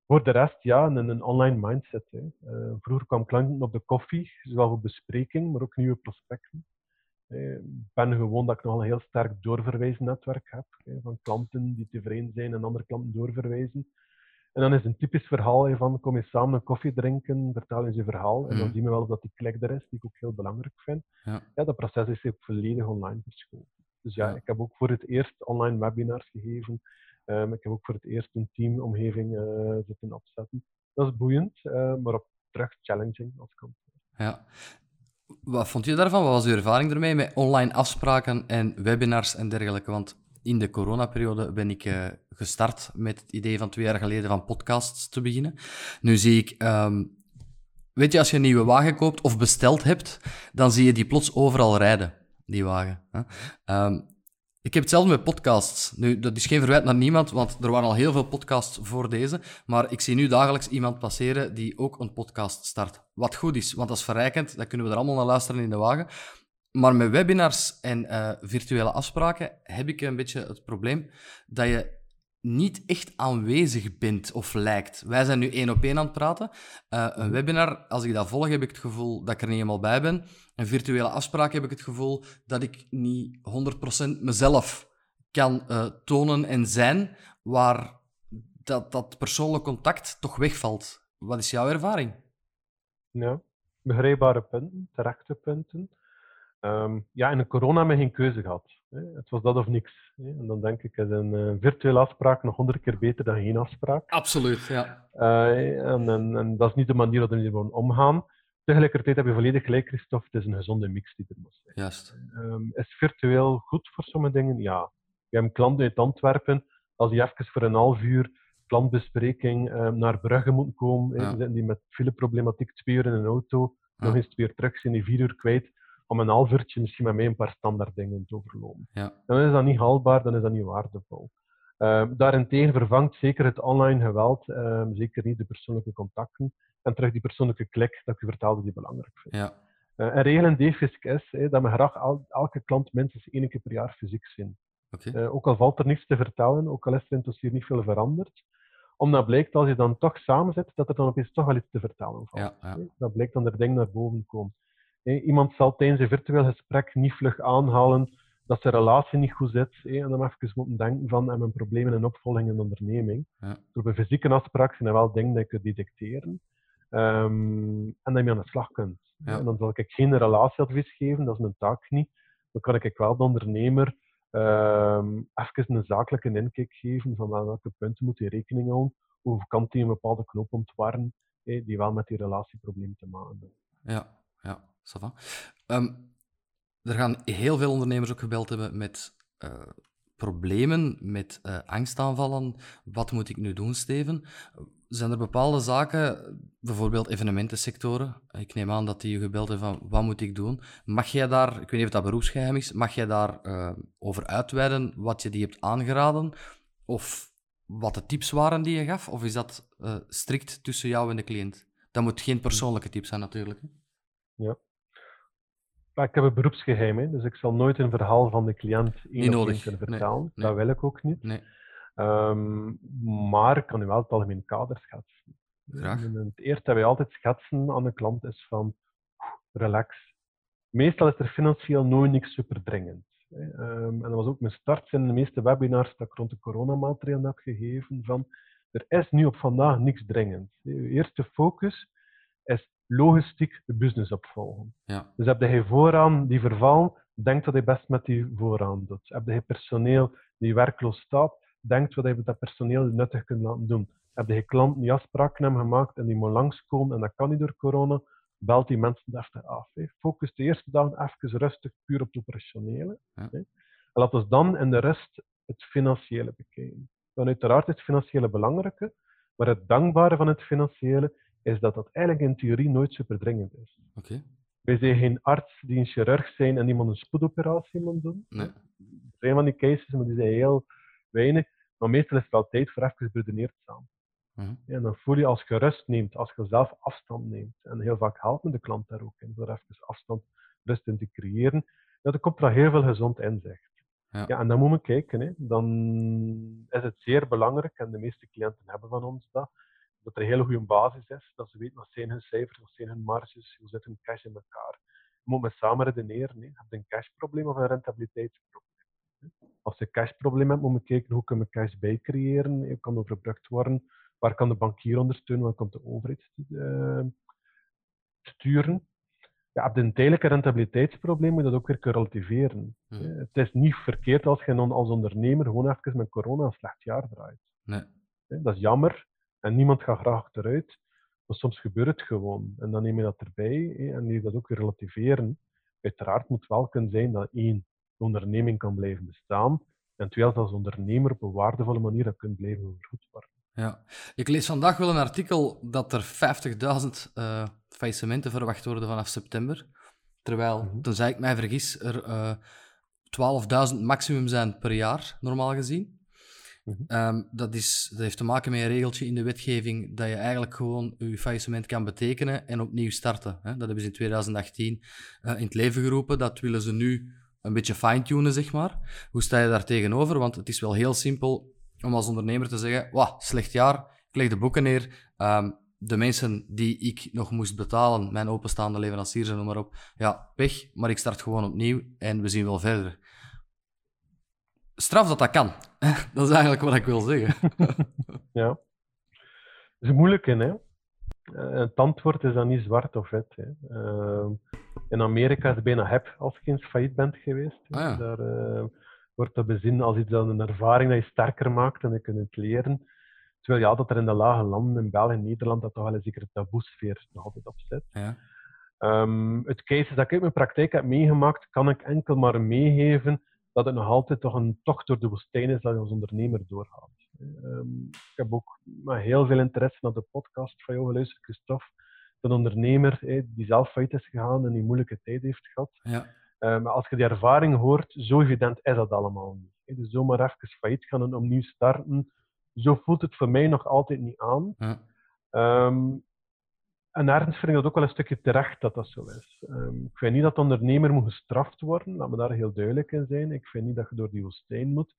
Voor de rest, ja, een, een online mindset. Hè. Uh, vroeger kwam klanten op de koffie, zowel voor bespreking, maar ook nieuwe prospecten. Ik ben gewoon dat ik nog een heel sterk doorverwijzen netwerk heb. Van klanten die tevreden zijn en andere klanten doorverwijzen. En dan is een typisch verhaal van kom je samen een koffie drinken, vertel eens je verhaal. En dan mhm. zien we wel of dat die klik er is, die ik ook heel belangrijk vind. Ja, ja dat proces is ook volledig online verschoven. Dus ja, ik heb ook voor het eerst online webinars gegeven. Um, ik heb ook voor het eerst een teamomgeving uh, zitten opzetten. Dat is boeiend, uh, maar op terug challenging als kant. Ja. Wat vond je daarvan? Wat was uw ervaring ermee met online afspraken en webinars en dergelijke? Want in de coronaperiode ben ik uh, gestart met het idee van twee jaar geleden van podcasts te beginnen. Nu zie ik, um, weet je, als je een nieuwe wagen koopt of besteld hebt, dan zie je die plots overal rijden, die wagen. Hè? Um, ik heb hetzelfde met podcasts. Nu, dat is geen verwijt naar niemand, want er waren al heel veel podcasts voor deze. Maar ik zie nu dagelijks iemand passeren die ook een podcast start. Wat goed is, want dat is verrijkend. Dan kunnen we er allemaal naar luisteren in de wagen. Maar met webinars en uh, virtuele afspraken heb ik een beetje het probleem dat je niet echt aanwezig bent of lijkt. Wij zijn nu één op één aan het praten. Uh, een webinar, als ik dat volg, heb ik het gevoel dat ik er niet helemaal bij ben. Een virtuele afspraak heb ik het gevoel dat ik niet 100% mezelf kan uh, tonen en zijn, waar dat, dat persoonlijk contact toch wegvalt. Wat is jouw ervaring? Ja, begrijpbare punten, terechte punten. Um, ja, in de corona hebben we geen keuze gehad. Hè. Het was dat of niks. Hè. En dan denk ik, is een uh, virtuele afspraak nog honderd keer beter dan geen afspraak. Absoluut, ja. Uh, en, en, en, dat is niet de manier waarop we hiermee omgaan. Tegelijkertijd heb je volledig gelijk, Christophe. Het is een gezonde mix die er moet zijn. Juist. Um, is virtueel goed voor sommige dingen? Ja. We hebben klanten uit Antwerpen. Als die even voor een half uur klantbespreking um, naar Brugge moeten komen, ja. zitten die met fileproblematiek twee uur in een auto, ja. nog eens twee uur terug, zijn die vier uur kwijt om een half uurtje misschien met mij een paar standaard dingen te overlopen. Ja. Dan is dat niet haalbaar, dan is dat niet waardevol. Uh, daarentegen vervangt zeker het online geweld, uh, zeker niet de persoonlijke contacten, en terug die persoonlijke klik dat ik u vertelde die belangrijk vind. Ja. Uh, een regel in DFISC is dat we graag al, elke klant minstens één keer per jaar fysiek zien. Okay. ook al valt er niets te vertellen, ook al is er in het dossier niet veel veranderd, omdat blijkt als je dan toch samen zit, dat er dan opeens toch wel iets te vertellen valt. Ja, ja. Dat blijkt dan er dingen naar boven komen. Iemand zal tijdens een virtueel gesprek niet vlug aanhalen dat zijn relatie niet goed zit. En dan even moeten denken van mijn problemen en opvolging in onderneming. Ja. Door een fysieke afspraak zijn er wel dingen die je kunt detecteren. Um, en dat je aan de slag kunt. Ja. En dan zal ik geen relatieadvies geven, dat is mijn taak niet. Dan kan ik wel de ondernemer um, even een zakelijke inkijk geven van welke punten moet hij rekening houden. Hoe kan hij een bepaalde knoop ontwarren die wel met die relatieprobleem te maken heeft. Ja, ja. Um, er gaan heel veel ondernemers ook gebeld hebben met uh, problemen, met uh, angstaanvallen. Wat moet ik nu doen, Steven? Zijn er bepaalde zaken, bijvoorbeeld evenementensectoren? Ik neem aan dat die je gebeld hebben van wat moet ik doen? Mag jij daar, ik weet niet of dat beroepsgeheim is, mag jij daar uh, over uitweiden wat je die hebt aangeraden? Of wat de tips waren die je gaf? Of is dat strikt tussen jou en de cliënt? Dat moet geen persoonlijke tips zijn natuurlijk. Hè? Ja ik heb een beroepsgeheim, hè, dus ik zal nooit een verhaal van de cliënt één op één kunnen. Nee, nee. Dat wil ik ook niet. Nee. Um, maar ik kan u wel het algemeen kader schetsen. Graag. En het eerste dat wij altijd schetsen aan de klant is van relax. Meestal is er financieel nooit niks super dringend. Um, en dat was ook mijn start in de meeste webinars dat ik rond de coronamaatregelen heb gegeven van er is nu op vandaag niks dringend. Uw eerste focus is logistiek de business opvolgen. Ja. Dus heb je vooraan die verval, denkt dat je best met die vooraan doet. Heb je personeel die werkloos staat, denkt wat je met dat personeel nuttig kunt laten doen. Heb je klanten die afspraken hebben gemaakt en die moet langskomen en dat kan niet door corona, belt die mensen deftig af. Hè. Focus de eerste dagen even rustig puur op het operationele. Ja. Hè. En laat ons dan in de rest het financiële bekijken. Dan uiteraard is het financiële belangrijke, Maar het dankbare van het financiële is dat dat eigenlijk in theorie nooit super dringend is. Oké. Wij zijn geen arts die een chirurg zijn en iemand een spoedoperatie moet doen. Nee. Er zijn van die cases, maar die zijn heel weinig. Maar meestal is het wel tijd voor even beredeneerd samen. Mhm. Ja, en dan voel je als je rust neemt, als je zelf afstand neemt. En heel vaak helpt me de klant daar ook in, door even afstand, rust in te creëren. Ja, dan komt er heel veel gezond inzicht. Ja. Ja, en dan moet men kijken. Hè. Dan is het zeer belangrijk, en de meeste cliënten hebben van ons dat, dat er een hele goede basis is, dat ze weten wat zijn hun cijfers, wat zijn hun marges, hoe zit hun cash in elkaar. Je moet met samen redeneren. Hè. Heb je een cashprobleem of een rentabiliteitsprobleem? Als je een cashprobleem hebt, moet je kijken hoe kunnen we cash bijcreëren, hoe kan overbrugd worden, waar kan de bankier ondersteunen, waar komt de overheid eh, sturen. Ja, heb je een tijdelijke rentabiliteitsprobleem, moet je dat ook weer kunnen relativeren. Eh, Het is niet verkeerd als je dan als ondernemer gewoon even met corona een slecht jaar draait. Nee. Dat is jammer en niemand gaat graag achteruit. Maar soms gebeurt het gewoon. En dan neem je dat erbij hè, en je dat ook relativeren. Uiteraard moet wel kunnen zijn dat één, de onderneming kan blijven bestaan. En twee, dat als ondernemer op een waardevolle manier dat kunt blijven vergoed worden. Ja. Ik lees vandaag wel een artikel dat er 50.000 eh faillissementen verwacht worden vanaf september. Terwijl, Mhm. tenzij ik mij vergis, er eh 12.000 maximum zijn per jaar, normaal gezien. Mhm. Ehm, dat, is, dat heeft te maken met een regeltje in de wetgeving dat je eigenlijk gewoon je faillissement kan betekenen en opnieuw starten. Hè? Dat hebben ze in 2018 eh, in het leven geroepen. Dat willen ze nu een beetje fine-tunen, zeg maar. Hoe sta je daar tegenover? Want het is wel heel simpel om als ondernemer te zeggen: Wauw, slecht jaar, ik leg de boeken neer. Ehm, de mensen die ik nog moest betalen, mijn openstaande leveranciers en noem maar op, ja, weg, maar ik start gewoon opnieuw en we zien wel verder. Straf dat dat kan. dat is eigenlijk wat ik wil zeggen. Ja. Dat is moeilijk, hè? Eh, Het antwoord is dan niet zwart of wit. Hè. Ehm, in Amerika is het bijna heb als je eens failliet bent geweest. Ah, ja. Daar eh, wordt dat bezien als iets dan een ervaring dat je sterker maakt en je kunt het leren. Terwijl ja, dat er in de lage landen, in België en Nederland, dat toch wel een zekere taboesfeer nog altijd op zit. Ja. Ehm, het case dat ik uit mijn praktijk heb meegemaakt, kan ik enkel maar meegeven dat het nog altijd toch een tocht door de woestijn is dat je als ondernemer doorgaat. Ehm, ik heb ook met heel veel interesse naar de podcast van jou geluisterd, Christophe. Een ondernemer die zelf failliet is gegaan en die moeilijke tijd heeft gehad. Ja. Maar als je die ervaring hoort, zo evident is dat allemaal niet. Dus zomaar even failliet gaan en opnieuw starten, zo voelt het voor mij nog altijd niet aan. Ja. Ehm, en ergens vind ik dat ook wel een stukje terecht dat dat zo is. Ehm, ik vind niet dat de ondernemer moet gestraft worden, laat me daar heel duidelijk in zijn. Ik vind niet dat je door die woestijn moet.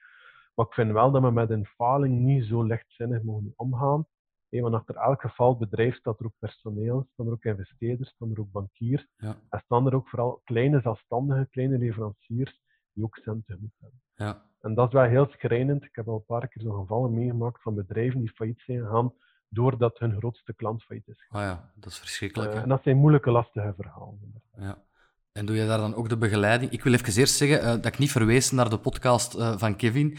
Maar ik vind wel dat we met een faling niet zo lichtzinnig mogen omgaan. Want achter elk geval bedrijf staat er ook personeel, staan er ook investeerders, staan er ook bankiers. Ja. En staan er ook vooral kleine zelfstandige, kleine leveranciers die ook centen moeten hebben. Ja. En dat is wel heel schrijnend. Ik heb al een paar keer zo'n gevallen meegemaakt van bedrijven die failliet zijn gegaan doordat hun grootste klant failliet is. Ah ja, dat is verschrikkelijk. Eh, en dat zijn moeilijke, lastige verhalen. Ja. En doe je daar dan ook de begeleiding? Ik wil even eerst zeggen eh, dat ik niet verwees naar de podcast eh, van Kevin.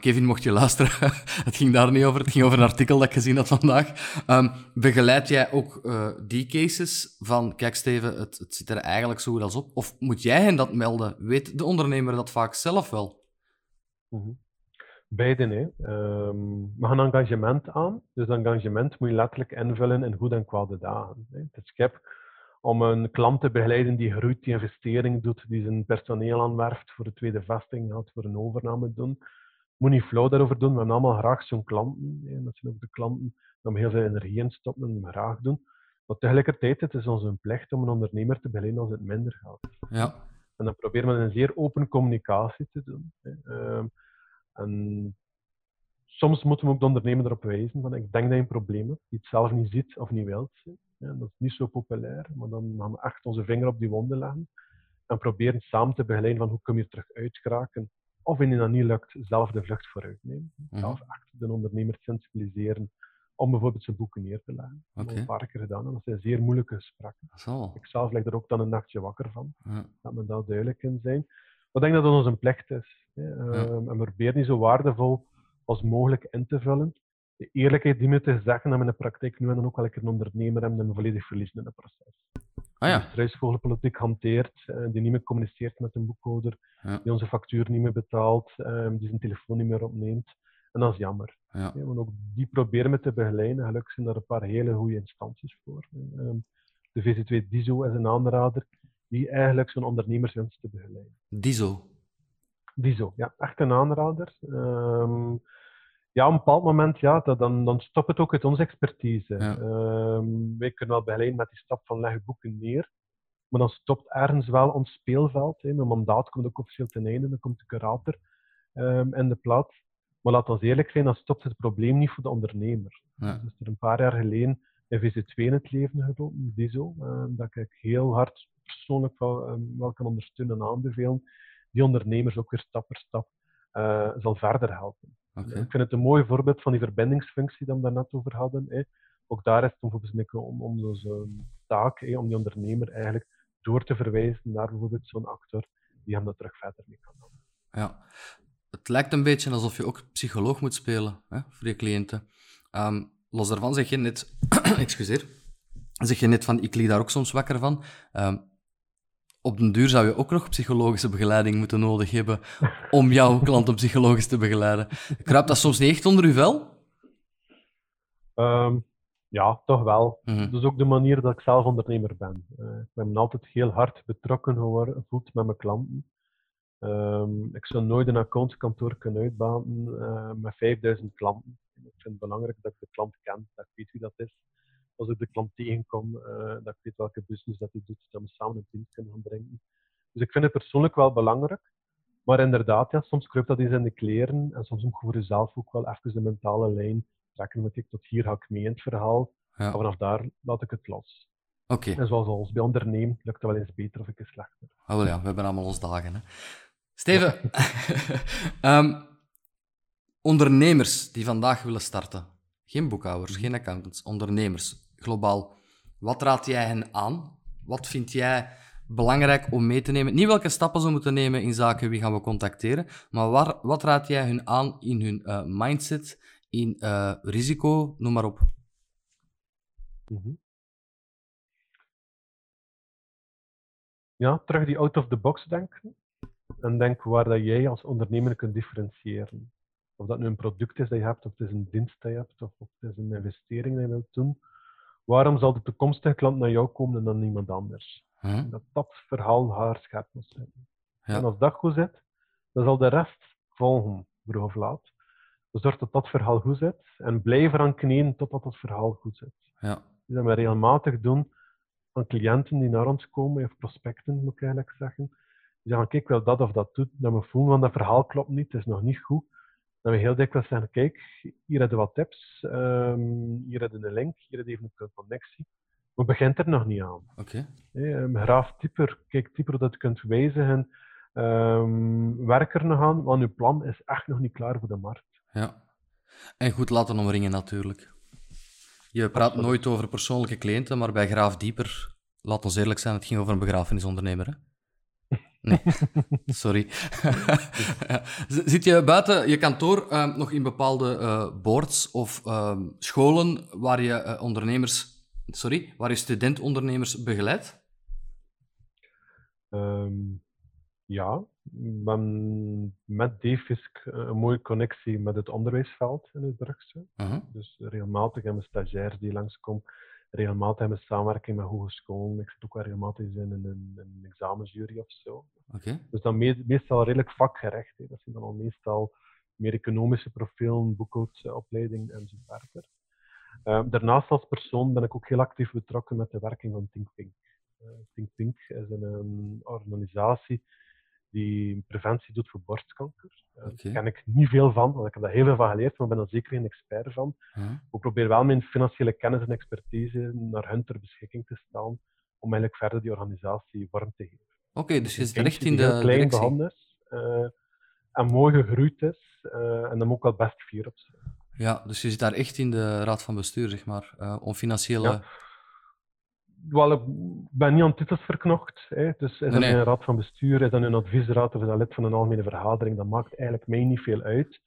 Kevin, mocht je luisteren, het ging daar niet over. Het ging over een artikel dat ik gezien had vandaag. Ehm, begeleid jij ook die cases van, kijk Steven, het, het zit er eigenlijk zo goed als op? Of moet jij hen dat melden? Weet de ondernemer dat vaak zelf wel? Mhm. Beide, hè. Ehm, we gaan engagement aan. Dus engagement moet je letterlijk invullen in goede en kwade dagen. Hè. Het is schip om een klant te begeleiden die groeit, die investering doet, die zijn personeel aanwerft voor de tweede vesting gaat, voor een overname doen. Moet niet flauw daarover doen. We hebben allemaal graag zo'n klanten. Hè. Dat zijn ook de klanten die heel veel energie in stoppen en graag doen. Maar tegelijkertijd het is het onze plicht om een ondernemer te begeleiden als het minder gaat. Ja. En dan proberen we een zeer open communicatie te doen. hè. Ehm, en soms moeten we ook de ondernemer erop wijzen van ik denk dat je een probleem hebt, die het zelf niet ziet of niet wilt zien. Ja, dat is niet zo populair, maar dan gaan we echt onze vinger op die wonden leggen en proberen samen te begeleiden van hoe kun je er terug uitgeraken. Of indien dat niet lukt, zelf de vlucht vooruit nemen. Mhm. Zelf echt de ondernemer sensibiliseren om bijvoorbeeld zijn boeken neer te leggen. Dat hebben we Oké. een paar keer gedaan en dat zijn zeer moeilijke gesprekken. Zo. Ik zelf leg er ook dan een nachtje wakker van. Ja. Laat me daar duidelijk in zijn. Ik denk dat het onze plicht is. Hè. Ehm, En we proberen die zo waardevol als mogelijk in te vullen. De eerlijkheid die me te zeggen dat we in de praktijk nu en dan ook wel een keer een ondernemer hebben en we volledig verliezen in het proces. Ah ja. Die struisvogelpolitiek hanteert, eh, die niet meer communiceert met een boekhouder, Ja. die onze factuur niet meer betaalt, ehm, die zijn telefoon niet meer opneemt. En dat is jammer. Ja. Want ook die proberen we te begeleiden. Gelukkig zijn er een paar hele goede instanties voor. Ehm, de VC2 DISO is een aanrader die eigenlijk zo'n ondernemers wenst te begeleiden. DISO. DISO, ja, echt een aanrader. Ehm, ja, op een bepaald moment, ja, dat, dan, dan stopt het ook uit onze expertise. Ja. Ehm, wij kunnen wel begeleiden met die stap van leg je boeken neer, maar dan stopt ergens wel ons speelveld. Hè. Mijn mandaat komt ook officieel ten einde, dan komt de curator ehm, in de plaats. Maar laat ons eerlijk zijn, dan stopt het probleem niet voor de ondernemer. Ja. Dus er een paar jaar geleden een VC2 in het leven geroepen, DISO, ehm, dat ik heel hard persoonlijk wel, ehm, wel kan ondersteunen en aanbevelen, die ondernemers ook weer stap voor stap eh, zal verder helpen. Ik vind het een mooi voorbeeld van die verbindingsfunctie die we daar net over hadden. Hè. Ook daar is het bijvoorbeeld om, om zo'n taak, hè, om die ondernemer eigenlijk door te verwijzen naar bijvoorbeeld zo'n acteur die hem daar terug verder mee kan helpen. Ja. Het lijkt een beetje alsof je ook psycholoog moet spelen hè, voor je cliënten. Ehm, los daarvan zeg je net, excuseer, zeg je net van, ik lieg daar ook soms wakker van. Ehm, op den duur zou je ook nog psychologische begeleiding moeten nodig hebben om jouw klanten psychologisch te begeleiden. Kruipt dat soms niet echt onder uw vel? Ehm, ja, toch wel. Mhm. Dat is ook de manier dat ik zelf ondernemer ben. Eh, ik ben altijd heel hard betrokken geworden- gevoeld met mijn klanten. Ehm, ik zou nooit een accountskantoor kunnen uitbaten eh, met 5000 klanten. Ik vind het belangrijk dat ik de klant ken, dat ik weet wie dat is. Als ik de klant tegenkom, eh, dat ik weet welke business dat hij doet, dat we samen een pint kunnen gaan drinken. Dus ik vind het persoonlijk wel belangrijk. Maar inderdaad, ja, soms kruipt dat eens in de kleren en soms moet je voor jezelf ook wel even de mentale lijn trekken. Want ik tot hier ga ik mee in het verhaal. Ja. En vanaf daar laat ik het los. Oké, En zoals bij ondernemen, lukt dat wel eens beter of een keer slechter. oh, wel ja, we hebben allemaal onze dagen. Hè. Steven, Ehm, ondernemers die vandaag willen starten, geen boekhouders, geen accountants, ondernemers, globaal. Wat raad jij hen aan? Wat vind jij belangrijk om mee te nemen? Niet welke stappen ze moeten nemen in zaken wie gaan we contacteren, maar waar, wat raad jij hun aan in hun eh, mindset, in eh, risico, noem maar op. Mhm. Ja, terug die out of the box denken. En denk waar dat jij als ondernemer kunt differentiëren. Of dat nu een product is dat je hebt, of het is een dienst dat je hebt, of, of het is een investering dat je wilt doen. Waarom zal de toekomstige klant naar jou komen en dan niemand anders? Huh? Dat dat verhaal haar scherp moet zijn. Ja. En als dat goed zit, dan zal de rest volgen, vroeg of laat. Dus zorg dat dat verhaal goed zit en blijf eraan kneden totdat dat verhaal goed zit. Ja, Die dat we regelmatig doen aan cliënten die naar ons komen, of prospecten moet ik eigenlijk zeggen. Die zeggen, kijk, ik wil dat of dat doen. Dat we voelen van dat verhaal klopt niet, het is nog niet goed. Dat we heel dikwijls zeggen, kijk, hier hebben we wat tips, ehm, hier hebben we een link, hier hebben we even een connectie. Maar begint er nog niet aan. oké. Ehm, graaf dieper, kijk dieper dat je kunt wijzigen. Ehm, werk er nog aan, want uw plan is echt nog niet klaar voor de markt. Ja. En goed laten omringen natuurlijk. Je praat Absoluut. nooit over persoonlijke cliënten, maar bij Graaf Dieper, laat ons eerlijk zijn, het ging over een begrafenisondernemer. Hè? Nee, sorry. Zit je buiten je kantoor eh, nog in bepaalde eh, boards of eh, scholen waar je eh, ondernemers, sorry, waar je studentondernemers begeleidt? Ehm, ja, hebben met DFISC een mooie connectie met het onderwijsveld in het Brugse. Uh-huh. Dus regelmatig hebben we stagiairs die langskomen. Regelmatig hebben we samenwerking met hogescholen. Ik zit ook wel regelmatig in een, een examensjury of zo. Dus dan me- meestal redelijk vakgerecht. Hè. Dat zijn dan al meestal meer economische profielen, boekhoudopleiding en zo verder. Ehm, daarnaast als persoon ben ik ook heel actief betrokken met de werking van Think Pink. Eh, Think Pink is een, ehm, organisatie die preventie doet voor borstkanker. Eh, Oké. Daar ken ik niet veel van, want ik heb daar heel veel van geleerd, maar ben er zeker geen expert van. Ik probeer wel mijn financiële kennis en expertise naar hun ter beschikking te stellen om eigenlijk verder die organisatie vorm te geven. Oké, dus je zit Een echt in de heel klein begonnen is eh, en mooi gegroeid is eh, en daar moet ik wel best fier op zijn. Ja, dus je zit daar echt in de raad van bestuur, zeg maar, eh, om financiële... Ja. Wel, ik ben niet aan titels verknocht. Hè. Dus is dat nee. een raad van bestuur, is dat een adviesraad of is dat lid van een algemene vergadering, dat maakt eigenlijk mij niet veel uit.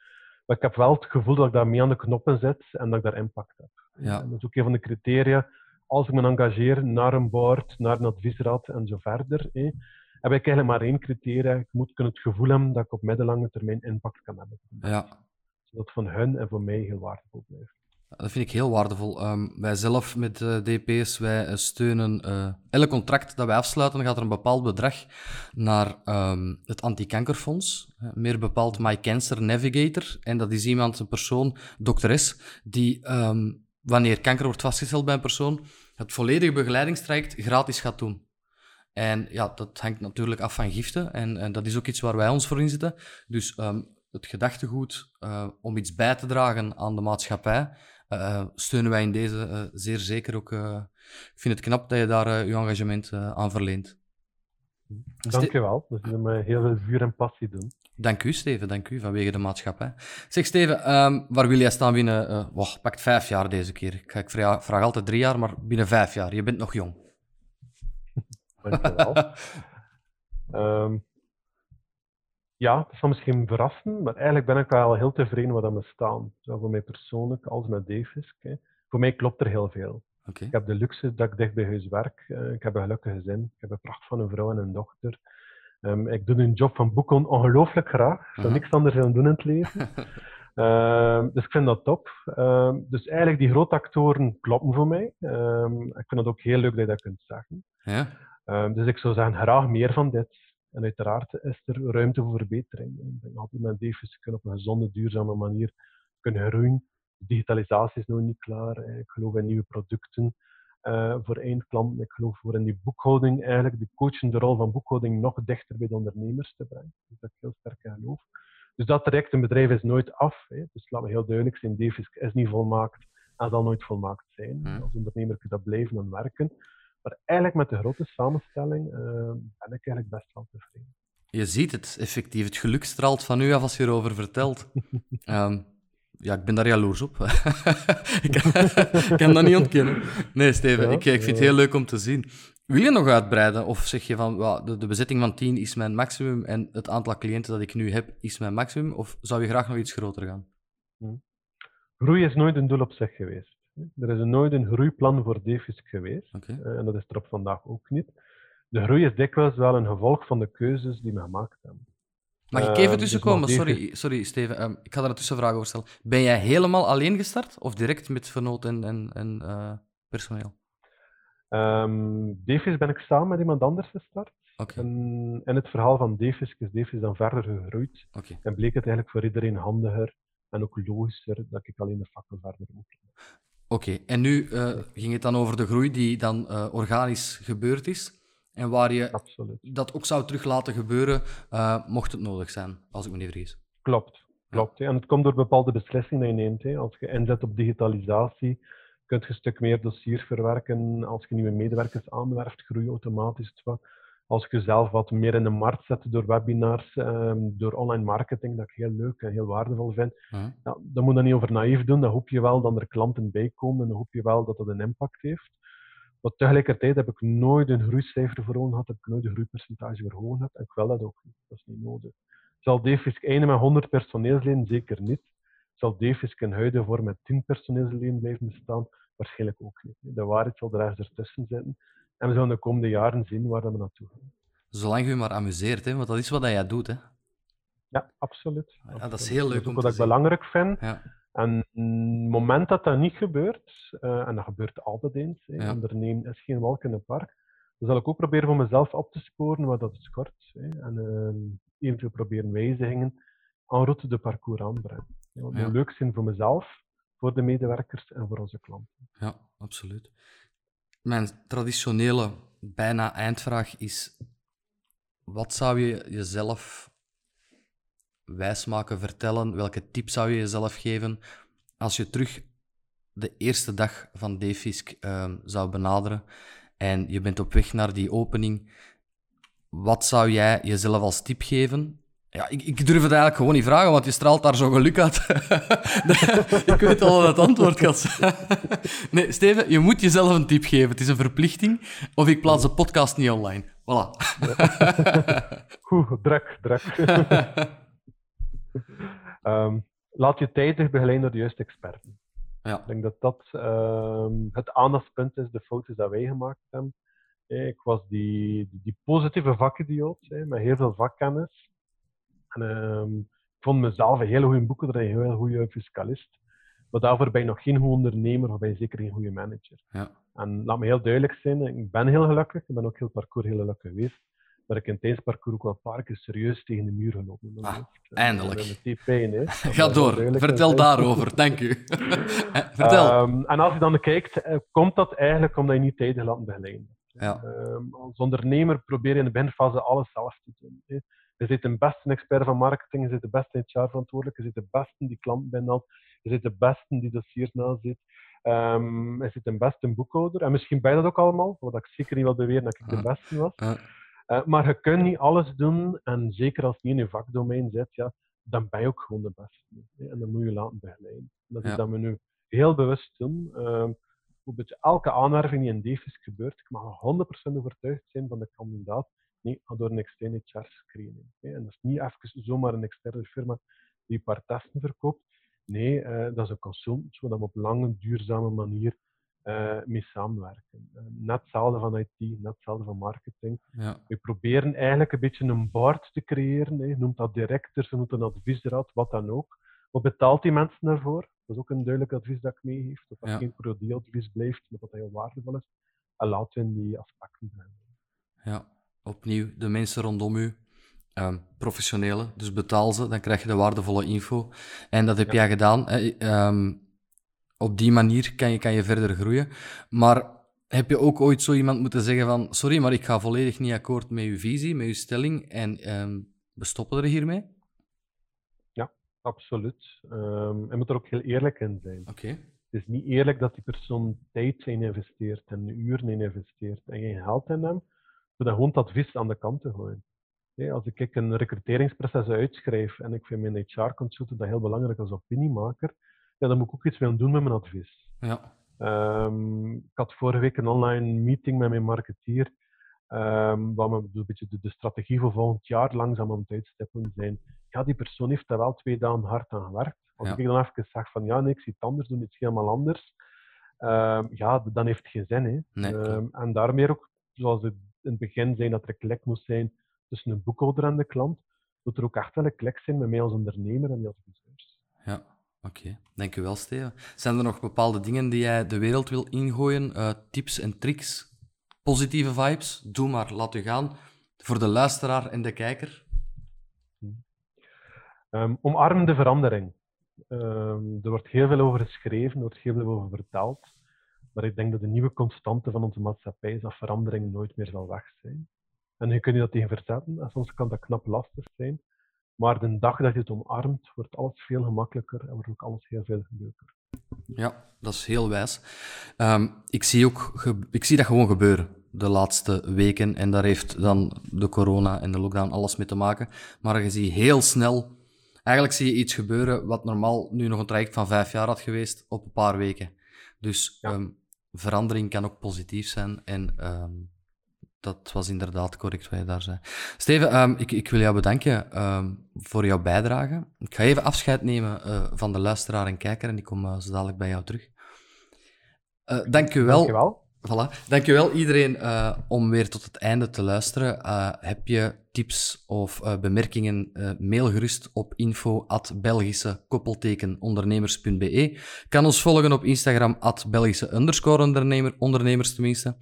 Maar ik heb wel het gevoel dat ik daar mee aan de knoppen zit en dat ik daar impact heb. Ja. En dat is ook een van de criteria. Als ik me engageer naar een board, naar een adviesraad en zo verder, hè, heb ik eigenlijk maar één criteria. Ik moet kunnen het gevoel hebben dat ik op middellange termijn impact kan hebben. Ja, zodat het van hun en voor mij heel waardevol blijft. Dat vind ik heel waardevol. Um, wij zelf met eh, DP's, wij eh, steunen uh, elk contract dat wij afsluiten, gaat er een bepaald bedrag naar um, het Antikankerfonds. meer bepaald My Cancer Navigator. En dat is iemand, een persoon, dokteres, die um, wanneer kanker wordt vastgesteld bij een persoon, het volledige begeleidingstraject gratis gaat doen. En ja, dat hangt natuurlijk af van giften. En, en dat is ook iets waar wij ons voor inzetten. Dus het gedachtegoed om iets bij te dragen aan de maatschappij, uh, steunen wij in deze uh, zeer zeker ook. ik vind het knap dat je daar je engagement aan verleent. Dank je wel. Dat is met heel veel vuur en passie doen. Dank u, Steven. Dank u, vanwege de maatschappij. Zeg, Steven, um, waar wil jij staan binnen... Uh, wow, pakt vijf jaar deze keer. Ik, ik vraag, vraag, altijd drie jaar, maar binnen vijf jaar. Je bent nog jong. Dank je wel. um, ja, dat zal misschien verrassen, maar eigenlijk ben ik wel heel tevreden wat aan me staan. Zowel voor mij persoonlijk als met Davis. Voor mij klopt er heel veel. Okay. Ik heb de luxe dat ik dicht bij huis werk. Uh, ik heb een gelukkige gezin. Ik heb een pracht van een vrouw en een dochter. Um, ik doe een job van boeken ongelooflijk graag. Ik zou uh -huh. niks anders willen doen in het leven. uh, dus ik vind dat top. Ehm, dus eigenlijk, die grote actoren kloppen voor mij. Ehm, ik vind het ook heel leuk dat je dat kunt zeggen. Ja. dus ik zou zeggen, graag meer van dit. En uiteraard is er ruimte voor verbetering. Ik denk met Davis kunnen op een gezonde, duurzame manier kunnen groeien. Digitalisatie is nog niet klaar. Ik geloof in nieuwe producten uh, voor eindklanten. Ik geloof voor in die boekhouding eigenlijk, de coachende rol van boekhouding nog dichter bij de ondernemers te brengen. Dus dat ik heel sterk in geloof. Dus dat traject, een bedrijf is nooit af. Hè. Dus laten we heel duidelijk zijn, Davis is niet volmaakt en zal nooit volmaakt zijn. Hmm. Als ondernemer kun je dat blijven aan werken. Maar eigenlijk met de grote samenstelling uh, ben ik eigenlijk best wel tevreden. Je ziet het, effectief. Het geluk straalt van u af als je erover vertelt. um, ja, ik ben daar jaloers op. ik kan dat niet ontkennen. Nee, Steven, ja, ik, ik vind het heel leuk om te zien. Wil je nog uitbreiden? Of zeg je van, well, de, de bezetting van 10 is mijn maximum en het aantal cliënten dat ik nu heb is mijn maximum? Of zou je graag nog iets groter gaan? Hm. Groei is nooit een doel op zich geweest. Er is nooit een groeiplan voor Davis geweest. Okay. Uh, en dat is er op vandaag ook niet. De groei is dikwijls wel een gevolg van de keuzes die we gemaakt hebben. Mag ik even tussenkomen? Uh, sorry, sorry, Steven. Um, ik ga daar een tussenvraag over stellen. Ben jij helemaal alleen gestart of direct met vernoot en, en, en uh, personeel? Um, Davis ben ik samen met iemand anders gestart. Okay. En in het verhaal van Davis is Davis dan verder gegroeid. Okay. En bleek het eigenlijk voor iedereen handiger en ook logischer dat ik alleen de fakkel verder moet. Oké, okay. en nu uh, ging het dan over de groei die dan uh, organisch gebeurd is. En waar je Absoluut. dat ook zou terug laten gebeuren, uh, mocht het nodig zijn, als ik me niet vergis. Klopt, klopt. En het komt door bepaalde beslissingen die je neemt. Hè. Als je inzet op digitalisatie, kun je een stuk meer dossiers verwerken. Als je nieuwe medewerkers aanwerft, groei automatisch. Als je zelf wat meer in de markt zet door webinars, um, door online marketing, dat ik heel leuk en heel waardevol vind, ja. Ja, dan moet je dat niet over naïef doen. Dan hoop je wel dat er klanten bij komen en dan hoop je wel dat dat een impact heeft. Maar tegelijkertijd heb ik nooit een groeicijfer voor ogen gehad, heb ik nooit een groeipercentage voor ogen gehad. En ik wil dat ook niet. Dat is niet nodig. Zal Davis eindigen met 100 personeelsleden? Zeker niet. Zal Davis in huidige vorm met 10 personeelsleden blijven bestaan? Waarschijnlijk ook niet. De waarheid zal er ergens ertussen zitten. En we zullen de komende jaren zien waar we naartoe gaan. Zolang je je maar amuseert, hè? want dat is wat jij doet. Hè? Ja, absoluut. Ja, dat is heel leuk dat is om wat te ik zien. belangrijk vind. Ja. En het moment dat dat niet gebeurt, uh, en dat gebeurt altijd eens, hè, Ja. ondernemen is geen walk in het park, dan zal ik ook proberen voor mezelf op te sporen wat dat schort. Hè, en uh, eventueel proberen wijzigingen en route de parcours aanbrengen. Ja, wat Ja. leuk zijn voor mezelf, voor de medewerkers en voor onze klanten. Ja, absoluut. Mijn traditionele, bijna eindvraag is: wat zou je jezelf wijsmaken, vertellen? Welke tip zou je jezelf geven als je terug de eerste dag van Defisk ehm, zou benaderen en je bent op weg naar die opening? Wat zou jij jezelf als tip geven? Ja, ik, ik durf het eigenlijk gewoon niet vragen, want je straalt daar zo geluk uit. ik weet al wat het antwoord gaat zijn. nee, Steven, je moet jezelf een tip geven. Het is een verplichting. Of ik plaats de podcast niet online. Voilà. Goed, druk, druk. um, laat je tijdig begeleiden door de juiste experten. Ja. Ik denk dat dat um, het aandachtspunt is, de foto's dat wij gemaakt hebben. Ik was die, die positieve vakidioot, met heel veel vakkennis. En um, vond mezelf een hele goede boekhouder en een heel goede fiscalist. Maar daarvoor ben je nog geen goede ondernemer of ben je zeker geen goede manager. Ja. En laat me heel duidelijk zijn, ik ben heel gelukkig. Ik ben ook heel parcours heel gelukkig geweest. Maar ik heb in tijdens parcours ook wel een paar keer serieus tegen de muur gelopen. Ah, is- eindelijk. Pijn, hè. Ga door, vertel daarover, dank u. vertel. Ehm, en als je dan kijkt, eh, komt dat eigenlijk omdat je niet tijdig laat begeleiden. Ja. Ehm, als ondernemer probeer je in de beginfase alles zelf te doen. Hè. Je zit de beste expert van marketing, je zit de beste HR-verantwoordelijke, je zit de beste die klant binnenhaalt, je zit de beste die dossiers nazit. Ehm je zit de beste boekhouder. En misschien ben je dat ook allemaal, wat ik zeker niet wil beweren dat ik de Ah. beste was. Ah, Eh, maar je kunt niet alles doen, en zeker als je niet in je vakdomein zit, ja, dan ben je ook gewoon de beste. hè. En dan moet je laten begeleiden. Dat is Ja. dat we nu heel bewust doen. Beetje elke aanwerving die in DEFIS gebeurt, ik mag er 100% overtuigd zijn van de kandidaat, nee, door een externe HR-screening. En dat is niet even zomaar een externe firma die een paar testen verkoopt. Nee, eh, dat is een consultant, zodat we op lange, duurzame manier eh, mee samenwerken. Eh, net hetzelfde van IT, net hetzelfde van marketing. ja. We proberen eigenlijk een beetje een board te creëren. Hè. Noemt dat directors, noemt dat adviesraad, wat dan ook. Wat betaalt die mensen daarvoor? Dat is ook een duidelijk advies dat ik meegeef. Dat dat Ja. geen pro-advies blijft, maar dat dat heel waardevol is. En laten we in die aspecten zijn. Ja, opnieuw, de mensen rondom u, ehm, professionele, dus betaal ze, dan krijg je de waardevolle info. En dat heb Ja. jij gedaan. Ehm, op die manier kan je, kan je verder groeien. Maar heb je ook ooit zo iemand moeten zeggen van, sorry, maar ik ga volledig niet akkoord met uw visie, met uw stelling, en ehm, we stoppen er hiermee? Absoluut. Ehm en moet er ook heel eerlijk in zijn. Oké. Het is niet eerlijk dat die persoon tijd in investeert en uren in investeert en geen geld in hem, door dan gewoon het advies aan de kant te gooien. Als ik een recruteringsproces uitschrijf en ik vind mijn HR-consultant dat heel belangrijk als opiniemaker, ja, dan moet ik ook iets willen doen met mijn advies. Ja. Ehm, ik had vorige week een online meeting met mijn marketeer, ehm waar we een beetje de, de strategie voor volgend jaar langzaam aan het uitstippelen zijn. Ja, die persoon heeft daar wel twee dagen hard aan gewerkt. Als Ja. ik dan even zeg van ja, nee, ik zie het anders doen, iets helemaal anders, ehm, ja, dan heeft het geen zin. Hè. Nee, en daarmee ook, zoals het in het begin zei, dat er een klik moest zijn tussen een boekhouder en de klant, moet er ook echt wel een klik zijn met mij als ondernemer en die adviseurs. Ja, oké. Dank u wel, Steven. Zijn er nog bepaalde dingen die jij de wereld wil ingooien? Eh, tips en tricks? Positieve vibes? Doe maar, laat u gaan. Voor de luisteraar en de kijker. Ehm, omarm de verandering. Ehm, er wordt heel veel over geschreven, er wordt heel veel over verteld. Maar ik denk dat de nieuwe constante van onze maatschappij is dat verandering nooit meer zal weg zijn. En je kunt je dat tegen verzetten, en soms kan dat knap lastig zijn. Maar de dag dat je het omarmt, wordt alles veel gemakkelijker en wordt ook alles heel veel leuker. Ja, dat is heel wijs. Ehm, ik, zie ook ik zie dat gewoon gebeuren de laatste weken. En daar heeft dan de corona en de lockdown alles mee te maken. Maar je ziet heel snel... Eigenlijk zie je iets gebeuren wat normaal nu nog een traject van vijf jaar had geweest op een paar weken. Dus Ja. ehm, verandering kan ook positief zijn. En ehm, dat was inderdaad correct wat je daar zei. Steven, ehm, ik, ik wil jou bedanken ehm, voor jouw bijdrage. Ik ga even afscheid nemen eh, van de luisteraar en kijker en ik kom eh, zo dadelijk bij jou terug. Eh dank u wel. Dankjewel. Voilà. Dankjewel iedereen eh, om weer tot het einde te luisteren. Eh, heb je tips of eh, bemerkingen, mail gerust op info at. Kan ons volgen op Instagram at Belgische underscore ondernemer, ondernemers tenminste.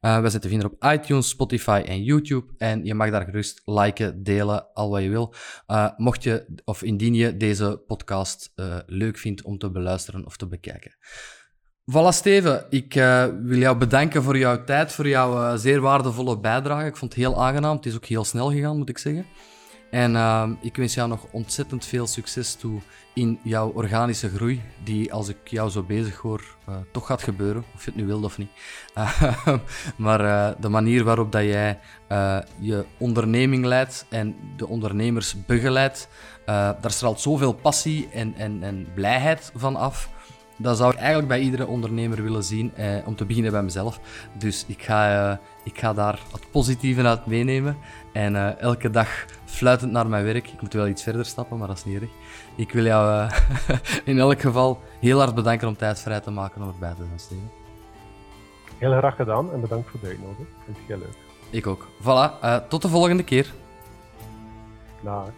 We zijn te vinden op iTunes, Spotify en YouTube. En je mag daar gerust liken, delen, al wat je wil. Mocht je, of indien je deze podcast leuk vindt om te beluisteren of te bekijken. Voilà, Steven. Ik eh, wil jou bedanken voor jouw tijd, voor jouw eh, zeer waardevolle bijdrage. Ik vond het heel aangenaam. Het is ook heel snel gegaan, moet ik zeggen. En eh, ik wens jou nog ontzettend veel succes toe in jouw organische groei, die als ik jou zo bezig hoor, toch gaat gebeuren, of je het nu wilt of niet. Maar de manier waarop dat jij je onderneming leidt en de ondernemers begeleidt, daar straalt zoveel passie en, en, en blijheid van af. Dat zou ik eigenlijk bij iedere ondernemer willen zien, eh, om te beginnen bij mezelf. Dus ik ga, eh, ik ga daar het positieve uit meenemen. En eh, elke dag fluitend naar mijn werk. Ik moet wel iets verder stappen, maar dat is niet erg. Ik wil jou eh, in elk geval heel hard bedanken om tijd vrij te maken om erbij te zijn, Steven. Heel graag gedaan en bedankt voor de uitnodiging. Vind het heel leuk. Ik ook. Voilà, eh, tot de volgende keer. Dag.